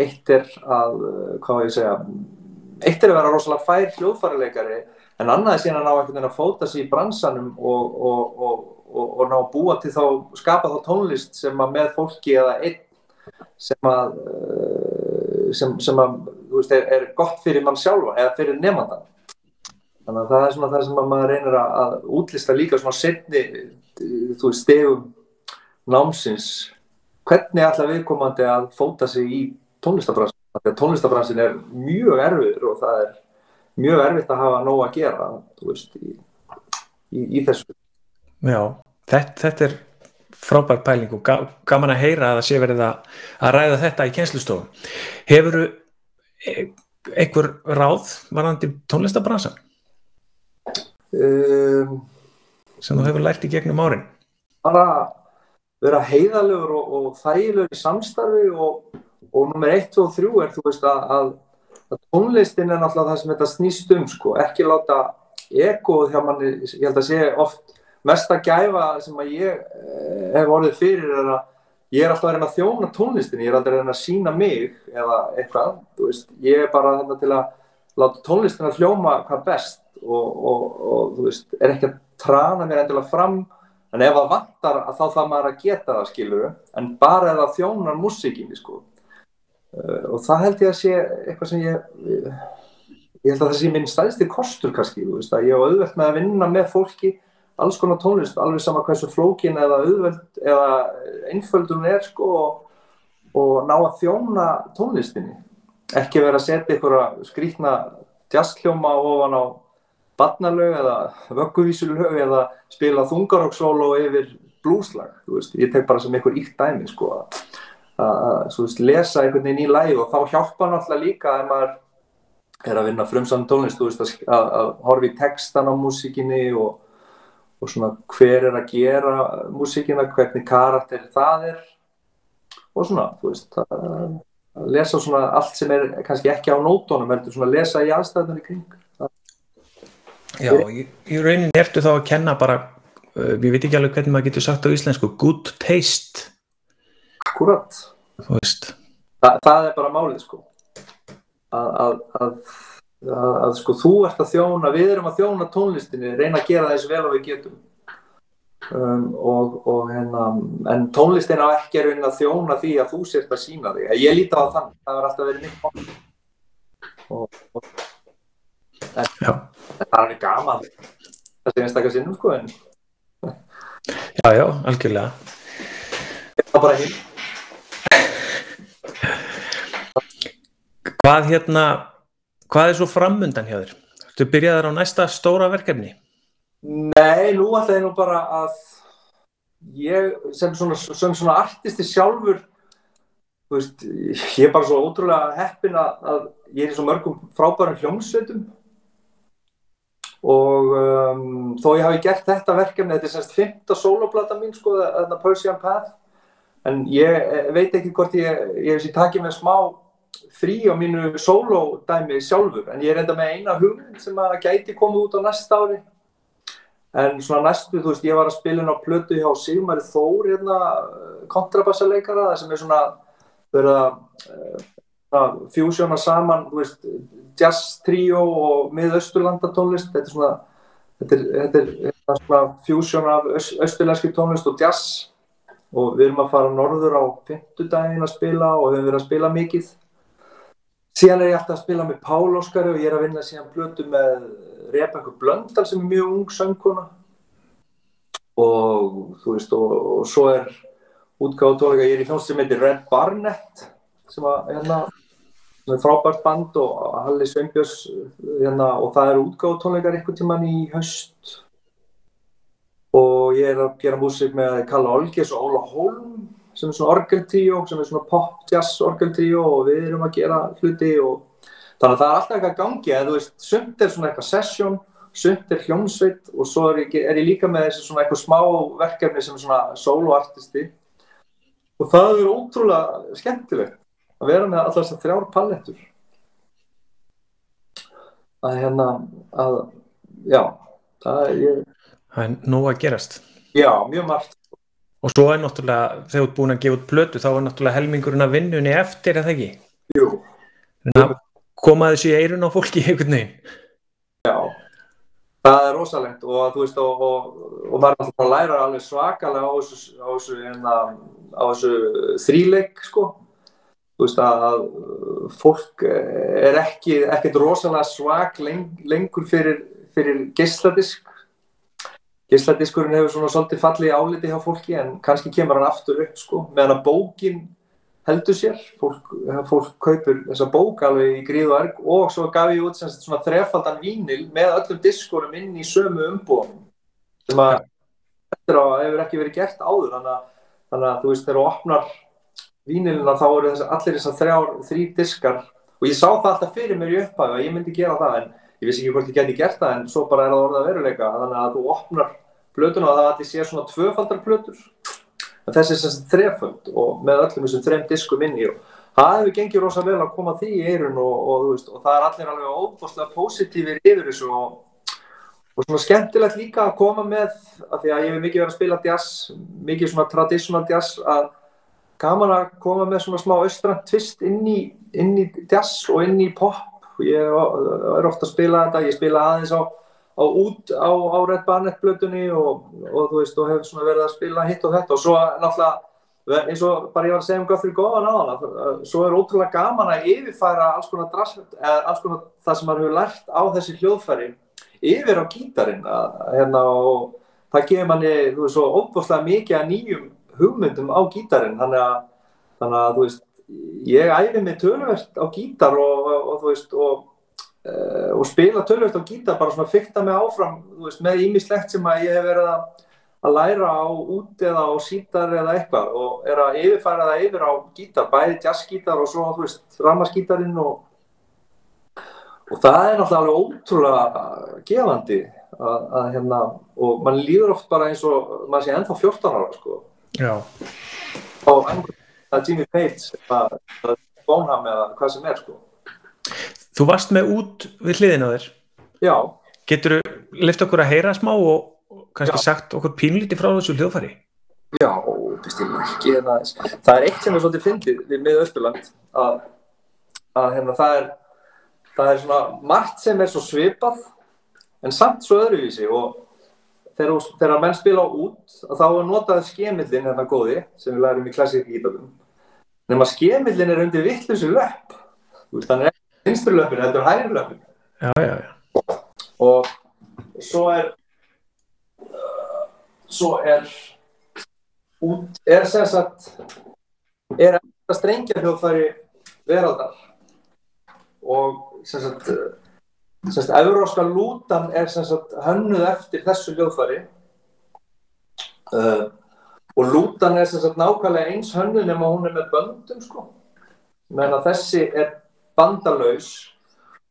eitt er að, hvað var ég að segja, eitt er að vera rosalega fær hljóðfærileikari en annað er síðan að ná einhvern veginn að fóta sig í bransanum og, og, og og, ná að búa til þá, skapa þá tónlist sem að með fólki eða einn sem að, eh, sem, sem að, þú veist, er, er gott fyrir mann sjálfa eða fyrir nefndan. Þannig að það er svona það sem að maður reynir að, að útlista líka svona setni, þú veist, stegum námsins. Hvernig ætla viðkomandi að fóta sig í tónlistabransin? Að tónlistabransin er mjög erfiður og það er mjög erfitt að hafa nóg að gera, veist, í, í, í þessu. Já, þetta, þetta er frábær pæling og gaman að heyra að það sé verið að, að ræða þetta í kjenslustofu. Hefur e, einhver ráð varandi tónlistabransan? Um, sem þú hefur lært í gegnum árin? Bara vera heiðalegur og, og þægilegur í samstarfi og, og nummer 1, 2 og 3 er þú veist að, að, að tónlistin er náttúrulega það sem þetta snýst um sko, ekki láta egoð hjá manni, ég held að sé oft mesta gæfa sem að ég eh, hef orðið fyrir er að ég er alltaf að reyna að þjóna tónlistin, ég er alltaf að reyna að sína mig eða eitthvað, veist, ég er bara þarna til að láta tónlistin að hljóma hvað best og, og, og þú veist, er ekki að trana mér endilega fram, en ef það vantar að þá það maður að geta það, skilur en bara eða þjónar músikinni, sko og það held ég að sé eitthvað sem ég ég held að það sé minn stæðstir kostur kannski, veist, ég á auðvelt með að vinna með fólki alls konar tónlist, alveg sama hversu flókin eða auðvöld eða einföldun er sko og, ná að þjóna tónlistinni. Ekki vera að setja einhverja skrítna jazzkljóma ofan á barnalög eða vögguvísulög eða spila þungaroksólo yfir blúslag, veist, ég tek bara sem einhver ítt dæmi sko að, að lesa einhvern veginn í læg og þá hjálpa náttúrulega líka að maður er að vinna frumsamt tónlist, veist, að, að horfi textan á músikinni og og svona hver er að gera músíkina, hvernig karakter það er og svona, veist, að, að lesa svona allt sem er kannski ekki á nótónum, heldur svona að lesa í aðstæðunum í kring. Já, í, í raunin ertu þá að kenna bara, uh, við veit ekki alveg hvernig maður getur sagt á íslensku, good taste. Akkurat. Þa, það er bara málið, sko. Að, að, að að, að sko þú ert að þjóna, við erum að þjóna tónlistinni, reyna að gera þess vel og við getum. Um, og, og hérna, en tónlistin á ekki er að þjóna því að þú sért að sína þig, ég líti á þann það var alltaf verið mitt og, og en, en það er gaman. Það sé einstaklega sinnum sko en Já, já, algjörlega. Það var bara hinn Hvað hérna Hvað er svo framundan hjá þér? Þú byrjaður á næsta stóra verkefni? Nei, nú ætla ég nú bara að ég sem svona, sem svona artisti sjálfur veist, ég er bara svo ótrúlega heppin að, að ég er í svo mörgum frábærum hljómsveitum og um, þó ég hafi gert þetta verkefni, þetta er semst fymta soloplata mín sko, þetta Persian Path en ég veit ekki hvort ég, ég hef sér takið með smá frí á mínu sólódæmi sjálfur en ég er enda með eina hugmynd sem að gæti komið út á næsta ári. En svona næstu, þú veist, ég var að spila inn á plötu hjá Sigmari Þór hérna, kontrabassaleikara það sem er svona verið að uh, fjúsjóna saman, þú veist jazz trio og miðausturlanda tónlist, þetta er svona þetta er, þetta er, þetta er svona fjúsjón af austurlæski tónlist og jazz. Og við erum að fara norður á fymtudagin að spila og við höfum verið að spila mikið Síðan er ég alltaf að spila með Pál Óskari og ég er að vinna síðan blötu með Rebekku Blöndal sem er mjög ung söngkona. Og þú veist og, og svo er útgáðu tónleika, ég er í hljómsið sem heitir Red Barnett sem að hérna sem er frábært band og Halli Sveinbjörns hérna og það eru útgáðu tónleikar einhvern tíman í höst og ég er að gera músík með Kalle Olgers og Óla Holm sem er svona orgeltríó, sem er svona pop jazz orgeltríó og við erum að gera hluti og þannig að það er alltaf eitthvað gangi að þú veist, sumt er svona eitthvað session, sumt er hljómsveit og svo er ég, er ég líka með þessi svona eitthvað smá verkefni sem svona soloartisti og það er ótrúlega skemmtilegt að vera með allar þessar þrjár palettur að hérna að, já það er, ég, Það er nóg að gerast. já, mjög margt Og svo er náttúrulega, þegar þú ert búin að gefa út plötu, þá er náttúrulega helmingurinn að vinnunni eftir, eða ekki? Jú, að koma þessu í eirun á fólki (laughs) einhvern veginn. það er rosalegt og þú veist og, og, og maður að læra alveg svakalega á þessu, á þessu, hérna, á þessu þríleik sko þú veist að að fólk er ekki ekkert rosalega svak leng, lengur fyrir, fyrir geisladisk geisladiskurinn hefur svona svolítið fallið í áliti hjá fólki en kannski kemur hann aftur upp sko meðan að bókin heldur sér. Fólk, fólk kaupir þessa bók alveg í gríð og erg og svo gaf ég út sem sagt svona þrefaldan vínil með öllum diskurum inn í sömu umbúðum sem að eftir á hefur ekki verið gert áður. Þannig að, þannig að þú veist þegar þú opnar vínilina þá eru allir þessar þrjár, þrý diskar. Og ég sá það alltaf fyrir mér í upphafi að ég myndi gera það en ég vissi ekki hvort ég geti gert það en svo bara er það orðað veruleika. Þannig að þú opnar plötuna og það allir sé svona tvöfaldar plötur. En þessi er sagt þreföld og með öllum þessum þrem diskum inn í og það hefur gengið rosa vel að koma því í eirun og, og, veist, og það er allir alveg óbúslega positífir yfir þessu og, og svona skemmtilegt líka að koma með af því að ég hef mikið verið að spila jazz mikið svona traditional jazz að gaman að koma með svona smá austrand twist inn í, inn í jazz og inn í pop ég er ofta að spila þetta, ég spila aðeins á á út á, á Red Barnett blötunni og, og þú veist og hefur verið að spila hitt og þetta. Og svo náttúrulega eins og bara ég var að segja um Guthrie Govan á hana svo er ótrúlega gaman að yfirfæra alls konar, drass, alls konar það sem maður hefur lært á þessi hljóðfæri yfir á gítarinn að, hérna, og það gefur manni þú veist svo óbúslega mikið að nýjum hugmyndum á gítarinn. Þannig að, þannig að þú veist ég æfi mig tölvert á gítar og, og, þú veist og Uh, og spila tölvöld á gítar bara svona fyrta mig áfram veist, með ímislegt sem að ég hef verið að, að læra á út eða á sítar eða eitthvað og er að yfirfæra það yfir á gítar, bæði jazzgítar og svo þú veist rammaskítarinn og, og það er náttúrulega alveg ótrúlega gefandi að, að hérna og mann líður oft bara eins og mann sé ennþá 14 ára sko Já. og ennþá Jimmy Page eða Bonham eða hvað sem er sko Þú varst með út við hliðin á þér. Já. Getur þú lift okkur að heyra smá og kannski Já. sagt okkur pínlíti frá þessu hljóðfæri? Já, bestilum ekki. Það, það er eitt sem er svolítið fyndið við miða Östurland að, að hérna, það, er, það er svona margt sem er svo svipað en samt svo öðruvísi og þegar, þegar menn spila út þá er notað skemillin hérna góði sem við lærum í klassík ídalum nema skemillin er undir vittlusi löpp þannig að vinstri löpun, þetta er hægri löpun. Já, já, já. Og svo er, uh, svo er, út, er sem sagt, er þetta strengja hljóðfæri veraldar og sem sagt, sem sagt, euróska lútan er sagt hönnuð eftir þessu hljóðfæri. Uh, og lútan er sagt nákvæmlega eins hönnuð nema hún er með böndum sko, menn að þessi er bandalaus.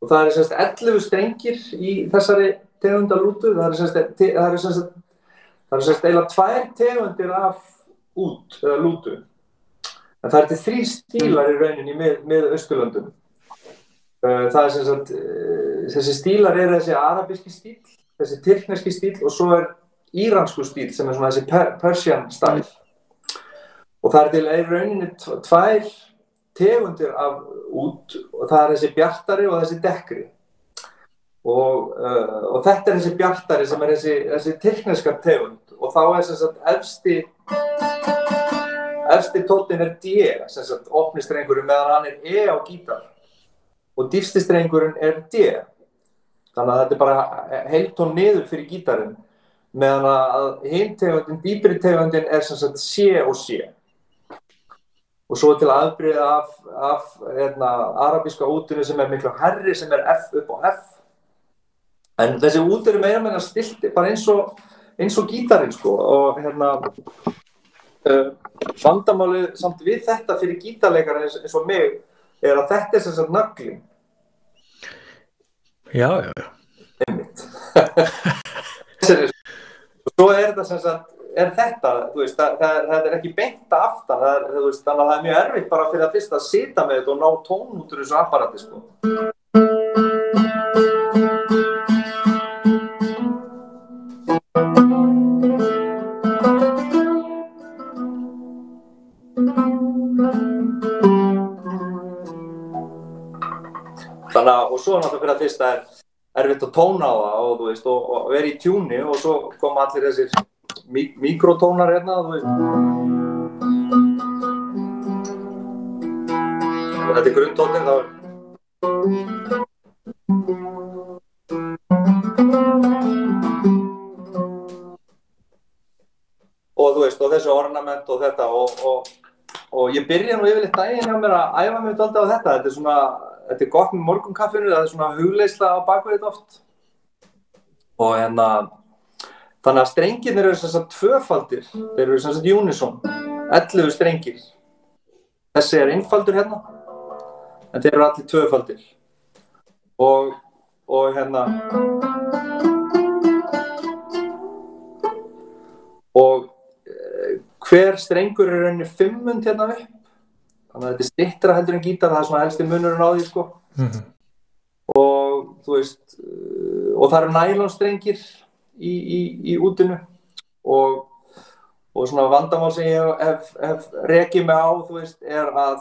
Og það er semst 11 strengir í þessari tegundalútu það er semst eiginlega tvær tegundir af út, eða lútu. En það er til þrý stílar í rauninni með, með Östurlöndum það er semst þessi stílar er þessi arabíski stíl þessi tyrkneski stíl og svo er íransku stíl sem er svona þessi per, Persian stæl. Og það er til í rauninni tvær tegundir af út og það er þessi bjartari og þessi dekkri. Og, uh, og þetta er þessi bjartari sem er þessi, þessi tekniska tegund. Og þá er sem sagt efsti efsti tóttin er D sem sagt opnistrengurinn meðan hann er E á gítar og dýfstistrengurinn er D. Þannig að þetta er bara heiltón niður fyrir gítarinn meðan að hinn tegundin, dýbri tegundin er sem sagt C og C. Og svo til aðbriða af, af hérna, arabíska útunni sem er miklu herri sem er F upp á F. En þessi út eru meira meina stilti bara eins og, eins og gítarinn sko og hérna uh, vandamálið samt við þetta fyrir gítarleikar eins, eins og mig er að þetta er sagt nöggling Já, já, já. (laughs) Svo er þetta sem sagt er þetta, þú veist, það, það, það er ekki beint aftan, það er, þú veist, þannig að það er mjög erfitt bara fyrir að fyrst að sita með þetta og ná tón út úr þessu apparati, sko. Svo náttúrulega fyrir að fyrst að er erfitt að tóna á það og, veist, og, og vera í tjúni og svo koma allir þessir mí mikrotónar hérna. Og þetta er grunntónin, þá er... Og þú veist, og þessu ornament og þetta og, og, og ég byrja nú yfirleitt daginn hjá mér að æfa mig alltaf á þetta. Þetta er svona, þetta er gott með morgunkaffinu, það er svona hugleisla á bakveit oft. Og hérna, Þannig að strengirnir eru að tvöfaldir, þeir eru þess að unison, 11 strengir. Þessi er einfaldur hérna, en þeir eru allir tvöfaldir. Og, og hérna, og e, hver strengur er rauninni fimmund hérna upp. Þannig að þetta er stittra heldur en gítar, það er svona helsti munurinn á því sko. Mm -hmm. Og þú veist, og það eru nælonstrengir í, í, í útinu og, og svona vandamál sem ég hef, hef rekið mig á þú veist er að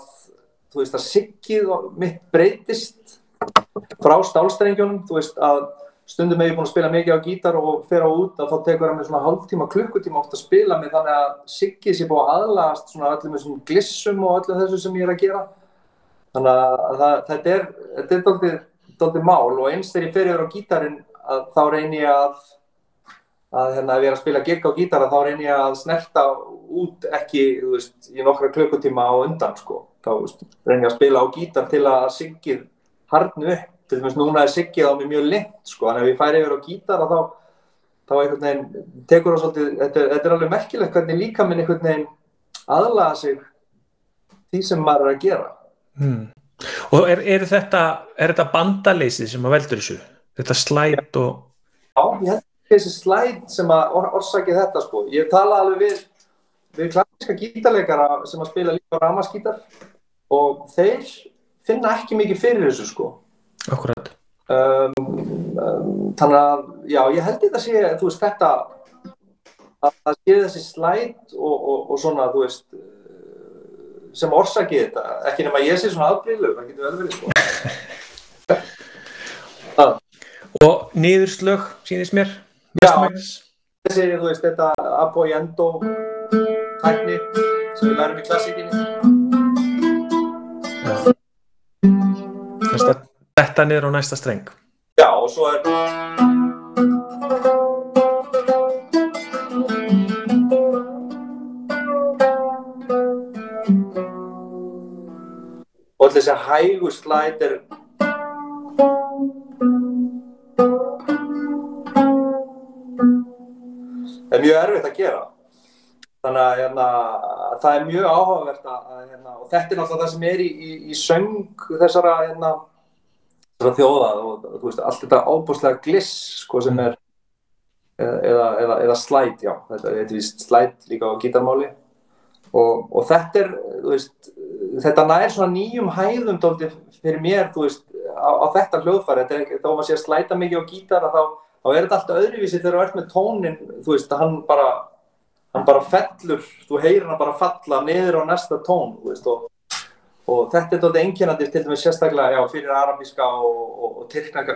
þú veist að siggið mitt breytist frá stálstrengjunum þú veist að stundum hef ég búin að spila mikið á gítar og fer á út að þá tekur það mig svona hálftíma, klukkutíma oft að spila mig þannig að siggið sé búin að aðlagast svona öllum þessum glissum og öllum þessu sem ég er að gera þannig að það, þetta er þetta er doldið, doldið mál og eins þegar ég fer yfir á gítarin að þá reynir ég að að hérna ef ég er að spila gig á gítara þá reynir ég að snerta út ekki, þú veist, í nokkra klukkutíma á undan, sko. Þá reynir ég að spila á gítar til að siggið harnu upp. Til dæmis núna er siggið á mig mjög lengt, sko. Að ef ég færi yfir á gítara þá, þá einhvern veginn tekur það svolítið, þetta, þetta er alveg merkilegt hvernig líka minn einhvern veginn aðlaga sig því sem maður er að gera. Hmm. Og er, er þetta, er þetta bandaleysið sem að veldur þessu? Þetta slætt og... Já, ég held þessi slæd sem að or orsaki þetta sko. Ég tala alveg við, við klassiska gítarleikara sem að spila líka ramaskítar og þeir finna ekki mikið fyrir þessu sko. Akkurat. Um, um, þannig að, já, ég held þetta sé, þú veist, þetta að það sé þessi slæd og, og, og svona, þú veist, sem orsaki þetta. Ekki nema ég sé svona aðbrílu, það getur vel verið sko. Það. (laughs) Og niðurslög, sínist mér? Já, þessi, þú veist, þetta apoyendo tækni sem við lærum í klassíkinni. Já. Þetta, þetta niður á næsta streng. Já, og svo er... Og þessi hægu slæt er er mjög erfitt að gera þannig að hérna, það er mjög áhugavert að hérna, og þetta er náttúrulega það sem er í, í, í söng þessara, hérna, þessara þjóða og þú veist allt þetta ábúrslega gliss sko, sem er eða, eða, eða slæt, já þetta er vist slæt líka á gítarmáli. Og, og þetta er veist, þetta nær svona nýjum hæðum dóldi fyrir mér veist, á, á þetta hljóðfæri, þetta er, þá maður sé að slæta mikið á gítar að þá þá er þetta alltaf öðruvísi þegar þú ert með tónin, þú veist, hann bara, hann bara fellur, þú heyrir hann bara falla niður á næsta tón, þú veist, og, og þetta er þetta einkennandi til dæmis sérstaklega, já, fyrir arabíska og, og, og tyrknaka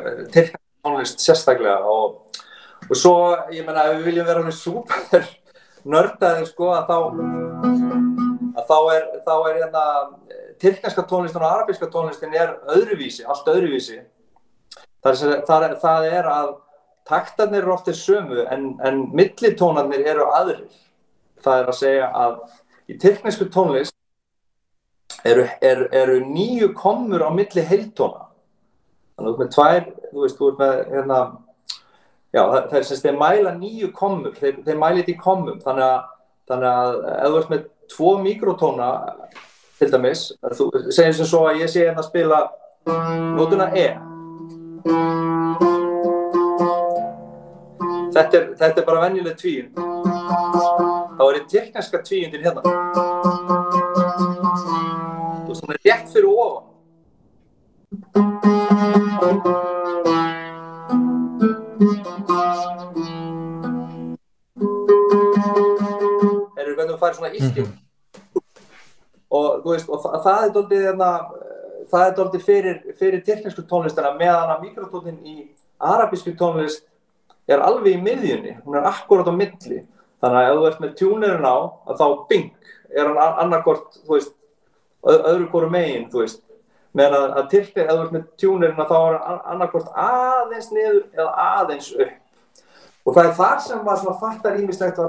tónlist sérstaklega og, og svo, ég menna, ef við viljum vera alveg súper nördaðir, sko, að þá, að þá er, þá er hérna, tyrknaka tónlistin og arabíska tónlistin er öðruvísi, allt öðruvísi. Það er, það er, það er að taktarnir eru oftir sömu en, en millitónarnir eru aðrir. Það er að segja að í tyrknesku tónlist eru, eru, eru nýju komur á milli heiltóna. Þannig að þú ert með tvær, þú veist, þú ert með, hérna, já, það, er sem þeir mæla nýju komur, þeir, þeir mæla þetta í komum. Þannig að, þannig að ef þú ert með tvo mikrotóna, til dæmis, þú segir sem svo að ég sé hérna að spila nótuna E þetta er, þetta er bara venjuleg tvíund. Þá er ég tekniska tvíundin hérna. Hún er rétt fyrir ofan. Erum við hvernig þú færir svona ískil? Og þú veist, og það, það er doldið hérna, það er doldið fyrir, fyrir teknísku tónlistina meðan að mikrotónin í arabísku tónlist er alveg í miðjunni, hún er akkurat á milli. Þannig að ef þú ert með tjúnirinn á, að þá bing, er hann annarkort, þú veist, öðru hvoru megin, þú veist. Meðan að, að tilknir, ef þú ert með tjúnirinn að þá er annarkort aðeins niður eða aðeins upp. Og það er þar sem maður svona fattar ímislegt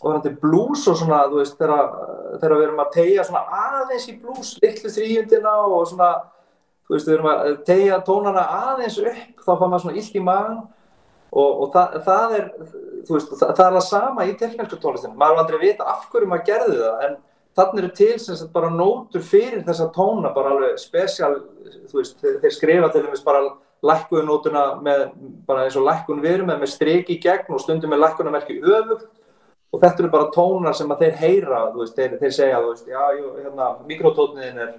varandi blues og svona, þú veist, þegar við erum að tegja svona aðeins í blues, litlu þrýjundina og svona, þú veist, við erum að tegja tónana aðeins upp, þá fá maður svona illt í magan og, og það, það er, þú veist, það, það er það sama í teknísku tónlistinu, maður er aldrei að vita af hverju maður gerði það, en þannig eru til sem sagt bara nótur fyrir þessa tóna, bara alveg spesial, þú veist, þeir skrifa til dæmis bara lækkuðunótuna með, bara eins og lækkun við erum með, með streiki í gegn og stundum með lækkunamerki öfugt og þetta eru bara tónar sem að þeir heyra, veist, þeir, þeir segja, þú veist, já, jú, hérna, mikrotónin er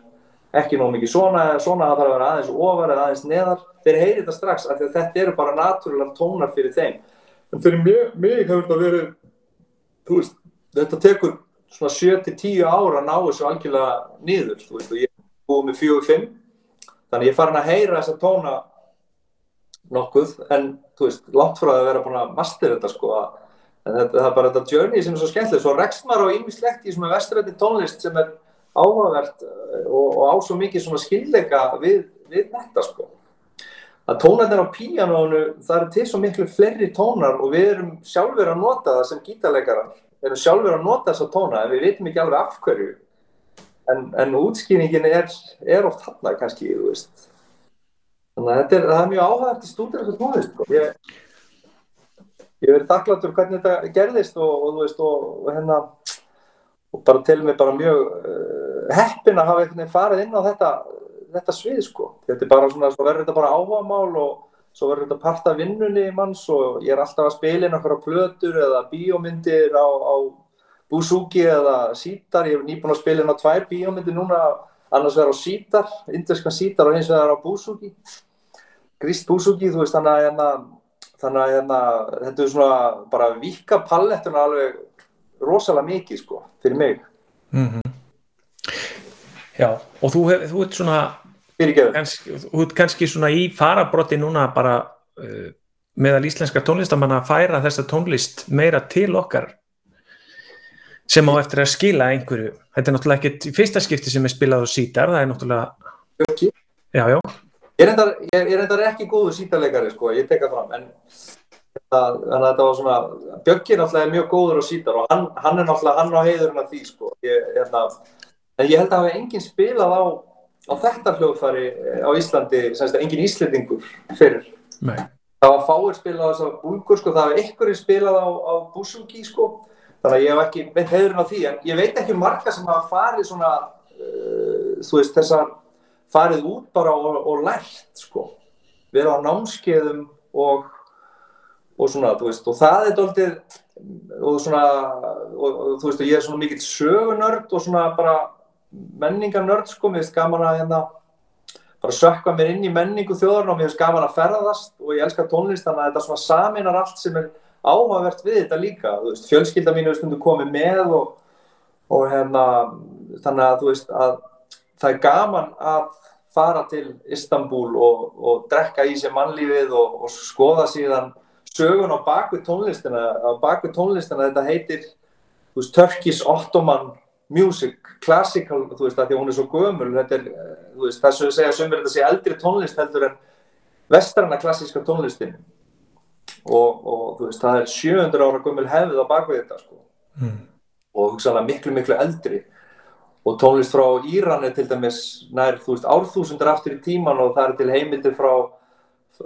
ekki nóg mikið svona, svona það þarf að vera aðeins ofar eða aðeins neðar, þeir heyri þetta strax af því að þetta eru bara natúrulega tónar fyrir þeim. En fyrir mig, mig hefur þetta verið, þú veist, þetta tekur svona 7-10 ára að ná þessu algjörlega veist, og ég er búið með 4-5, þannig ég er farin að heyra þessa tóna nokkuð, en þú veist, langt frá að vera búin að master þetta sko, en þetta, það er bara þetta journey sem er svo skemmtilegt, svo rekst maður á ýmislegt í svona vestrætti tónlist sem er áhugavert og, og á svo mikið svona skilleika við, við þetta sko. Að tónarnir á píanónu, það eru til svo miklu fleiri tónar og við erum sjálfur að nota það sem gítarleikarar, erum sjálfur að nota þessa tóna en við veitum ekki alveg af hverju. En, en útskýringin er, er oft hann kannski. Þannig að þetta er, er mjög áhugavert í stúdur þessu tónlist sko. Ég, ég verið þakkláttur hvernig þetta gerðist og, og veist, og, hérna og bara til mig bara mjög uh, heppin að hafa farið inn á þetta, þetta svið sko. Þetta er bara svona, svo verður þetta bara áhugamál og svo verður þetta part af vinnunni manns og ég er alltaf að spila inn okkur á plötur eða bíómyndir á, á Busuki eða Sítar. Ég hef nýbúin að spila inn á tvær bíómyndir núna, annars verður á Sítar, indverskan Sítar og hins vegar á Busuki. Grist Busuki, þú veist, þannig að, hérna, þannig að hérna, þetta er svona bara vika pallettuna alveg rosalega mikið sko, fyrir mig mm -hmm. Já, og þú, hef, þú ert svona kannski, þú ert kannski svona í farabrotti núna bara uh, meðal íslenska tónlistamanna að færa þessa tónlist meira til okkar sem á eftir að skila einhverju, þetta er náttúrulega ekkert í fyrsta skipti sem er spilað á sítar, það er náttúrulega okay. Já, já Ég er endar, ég ekki góðu sítarleikari sko, ég tekka fram, en þannig að þetta var svona Björki náttúrulega er mjög góður á sítar og hann, hann er náttúrulega hann á heiðurinn af því sko. ég, hérna, en ég held að það hefði enginn spilað á, á þetta hljóðfæri á Íslandi, semst að enginn íslendingur fyrir Nei. það var fáir spilað á þessar búlgur sko, það hefði einhverjir spilað á, á Busuki sko. þannig að ég hef ekki veit heiðurinn af því, en ég veit ekki marga sem hafa farið svona uh, þú veist þessar farið út bara og, og lært sko verið á námskeiðum og og svona, þú veist, og það er doldið og svona, og, og þú veist, og ég er svona mikill sögunörd og svona bara menningarnörd, sko, mér finnst gaman að hérna bara sökka mér inn í menningu þjóðarinn og mér finnst gaman að ferðast og ég elskar tónlist, þannig að þetta svona saminar allt sem er áhugavert við þetta líka, þú veist, fjölskylda mínu veist, komið með og, og hérna, þannig að þú veist, að það er gaman að fara til Istanbul og, og drekka í sér mannlífið og, og skoða síðan sögun á bakvið tónlistina á bakvið tónlistina. Þetta heitir veist, Turkish Ottoman Music Classical, þú veist, því hún er svo gömul þetta er, þú veist, þess að segja sömur þetta sé eldri tónlist heldur en vestrana klassíska tónlistin og, og þú veist, það er 700 ára gömul hefðið á bakvið þetta sko. mm. og hugsaðlega miklu, miklu eldri og tónlist frá Íran er til dæmis nær, þú veist, árþúsundur aftur í tíman og það er til heimildir frá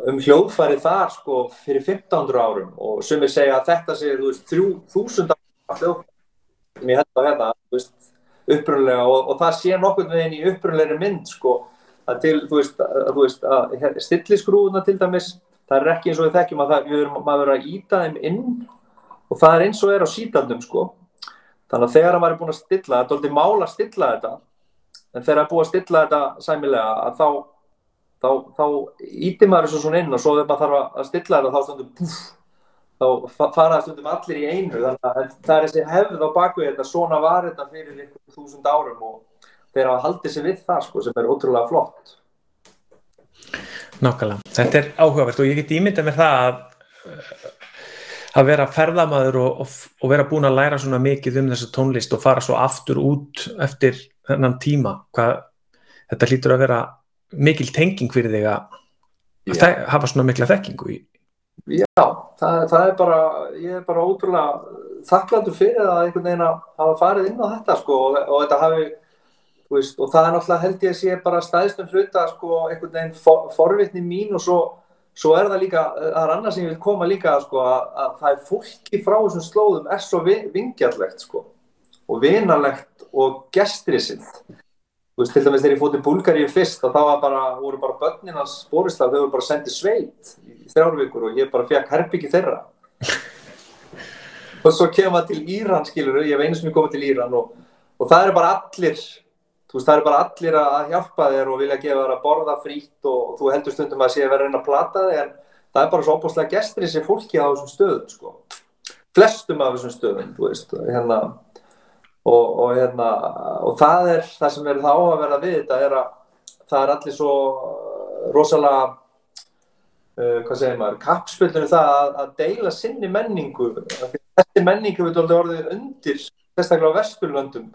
um hljóðfæri þar sko fyrir 1500 árum og sumir segja að þetta sé þú veist 3000 ára hljóðfæri sem ég held að hérna upprunlega og, og það sé nokkur veginn í upprunlegri mynd sko að til þú veist að, að, að stillisgrúðuna til dæmis það er ekki eins og við þekkjum að það, við maður verður að íta þeim inn og það er eins og er á sítandum sko. Þannig að þegar maður er búin að stilla þetta, þetta er mál að stilla þetta en þegar maður er búin að stilla þetta sæmilega að þá þá, þá íti maður þessu svona inn og svo þegar maður þarf að stilla þetta þá stundum puff, þá fara stundum allir í einu þannig að það er þessi hefð á bakvið þetta svona var þetta fyrir einhverjum þúsund árum og þeir hafa haldið sér við það sko sem er ótrúlega flott. Nákvæmlega, þetta er áhugavert og ég get ímyndað með það að að vera ferðamaður og, og, og vera búin að læra svona mikið um þessa tónlist og fara svo aftur út eftir þennan tíma hvað, þetta hlýtur að vera mikil tenging fyrir þig að hafa svona mikla þekkingu í Já, það, það er bara ég er bara ótrúlega þakklandur fyrir að einhvern veginn að hafa farið inn á þetta sko og, og þetta hafi veist, og það er náttúrulega held ég að sé bara stæðstum hluta sko einhvern veginn for, forvitni mín og svo, svo er það líka, það er annað sem ég vil koma líka sko að, að það er fólki frá þessum slóðum er svo vingjarlegt sko og vinarlegt og gestrisitt Þú veist, til dæmis þegar ég fótt í Búlgaríu fyrst og þá bara, voru bara börninans bórislag, þau voru bara sendið sveit í þrjárvíkur og ég bara fekk herbyggi þeirra. og svo kemur maður til Íran, skilur, ég hef einu sem ég komið til Íran og, og það eru bara allir, veist, það eru bara allir að hjálpa þér og vilja gefa þér að borða frít og, og þú heldur stundum að sé að vera einn að plata þig en það er bara svo óbúslega gestur þessi fólki á þessum stöðum, sko. Flestum af þessum stöðum, veist, hérna Og, hérna, og það er það sem er það áhugaverða við þetta er að það er allir svo rosalega hvað segir maður, kappspillinu það að, að deila sinni menningu. Þessi menningu við orðið undir sérstaklega á Vesturlöndum.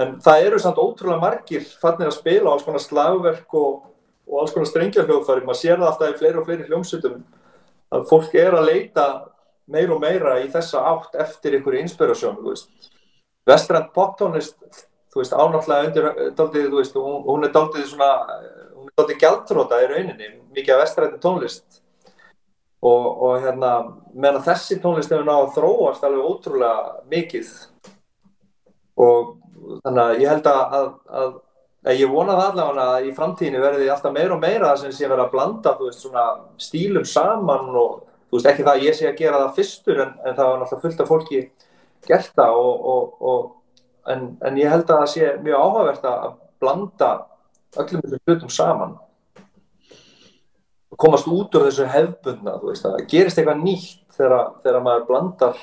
En það eru samt ótrúlega margir fannir að spila á alls konar slagverk og, og alls konar strengjarhljóðfæri maður sér það alltaf í fleiri og fleiri hljómsutum að fólk er að leita meir og meira í þessa átt eftir einhverju inspirasjón, þú veist. Vestrænt poptónlist, þú veist, ánáttúrulega undir, daldið, þú veist, hún, er daldið svona, daldið gæltróta í rauninni, mikið af vestræntni tónlist. Og, og hérna, meðan þessi tónlist hefur náðu að þróast alveg ótrúlega mikið. Og þannig að ég held að, að, að, að ég vona það allavega að í framtíðinu verði alltaf meira og meira sem sé verið að blanda, þú veist, svona stílum saman og, þú veist, ekki það að ég sé að gera það fyrstur en, en það var náttúrulega fullt af fólki gert það og, og, og, en, en ég held að það sé mjög áhugavert að blanda öllum þessum hlutum saman. Og komast út úr þessu hefbundna, það gerist eitthvað nýtt þegar, þegar maður blandar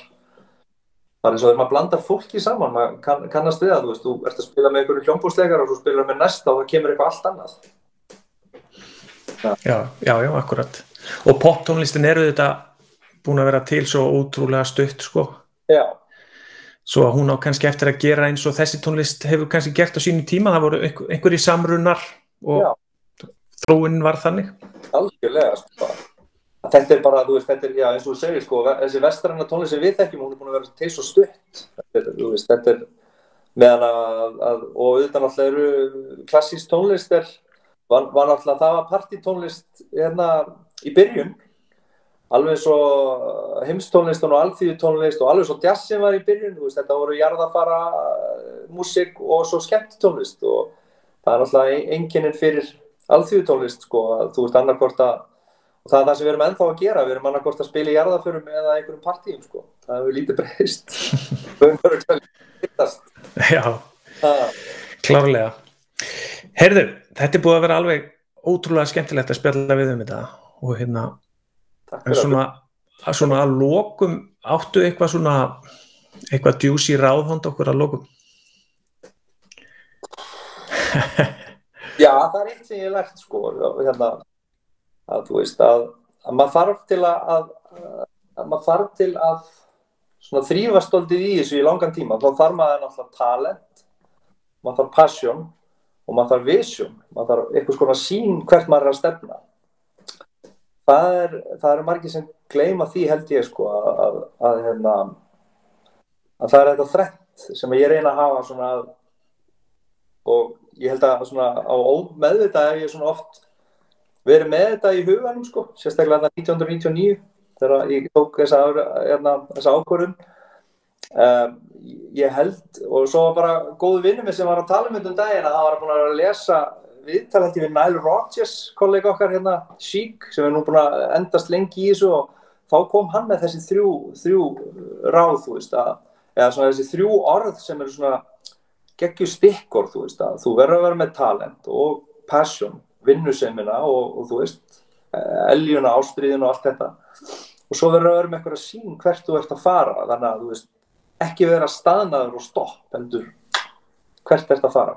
það er eins og þegar maður blandar fólki saman, maður kann, kannast við að þú veist, þú ert að spila með einhverju hljómbúsleikar og þú spila með næsta og það kemur eitthvað allt annað. Já, já, já, já akkurat. Og poptónlistin eru þetta búin að vera til svo ótrúlega stutt, sko. Já svo að hún á kannski eftir að gera eins og þessi tónlist hefur kannski gert á sínu tíma það voru einhverjir samrunnar og já. þróunin var þannig Algjörlega sko. þetta er bara, þú veist, þetta er, já, eins og þú segir sko, þessi vestranna tónlist sem við þekkjum hún er búin að vera til svo stutt þetta þú veist, þetta er meðan að, að og auðvitað náttúrulega eru klassísk tónlist er, var, var náttúrulega það var partítónlist hérna í byrjun alveg svo heimstónlistan og alþýðutónlist og alveg svo jazzin var í byrjun veist, þetta voru jarðafara músik og svo skemmtitónlist og það er alltaf enginninn fyrir alþýðutónlist sko, þú veist annarkort að og það er það sem við erum ennþá að gera við erum annarkort að spila í jarðaförum eða einhverjum partíum sko, það hefur lítið breyst. (laughs) Við höfum verið að hittast. Já, klárlega. Herðu, þetta er búið að vera alveg ótrúlega skemmtilegt að spjalla við um þetta og hérna en svona, svona að lokum áttu eitthvað svona eitthvað djúsi ráðhónd okkur að lokum? (laughs) Já, það er eitt sem ég lært sko hérna, að þú veist að, að maður þarf til að, að, að maður þarf til að svona þrýfast doldið í þessu í langan tíma. Þá þarf maður náttúrulega talent maður þarf passion og maður þarf vision. Maður þarf eitthvað svona sín hvert maður er að stefna það er, það eru margir sem gleima því held ég sko að, að, að, hérna, að það er þetta þrett sem ég reyna að hafa svona og ég held að svona á meðvitað er ég svona oft verið með þetta í huganum sko, sérstaklega þetta 1999 þegar ég tók þessa, hérna, þessa ákvörðun. Um, ég held og svo var bara góðu vinnum sem var að tala um þetta um daginn að það var að lesa viðtalandi við Nile Rodgers, kollega okkar hérna, Sheik, sem er nú búin að endast lengi í þessu og þá kom hann með þessi þrjú, þrjú ráð, þú veist, að, eða svona þessi þrjú orð sem eru svona geggjur stikkorð, þú veist, að þú verður að vera með talent og passion, vinnusemina og, og þú veist, eljuna, ástriðin og allt þetta og svo verður að vera með eitthvað að sín hvert þú ert að fara, þannig að þú veist, ekki vera staðnaður og stopp, endur hvert ert að fara.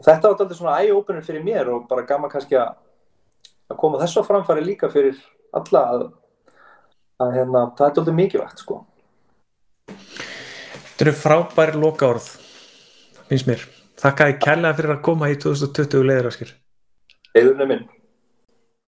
Þetta var alltaf svona eye-opener fyrir mér og bara gama kannski að, að koma þessu á framfæri líka fyrir alla að, að hérna, það er alltaf mikilvægt sko. Þetta eru frábæri loka orð, finnst mér. Þakka þið kærlega fyrir að koma í 2020 leiðiraskir. Eðurinn er minn.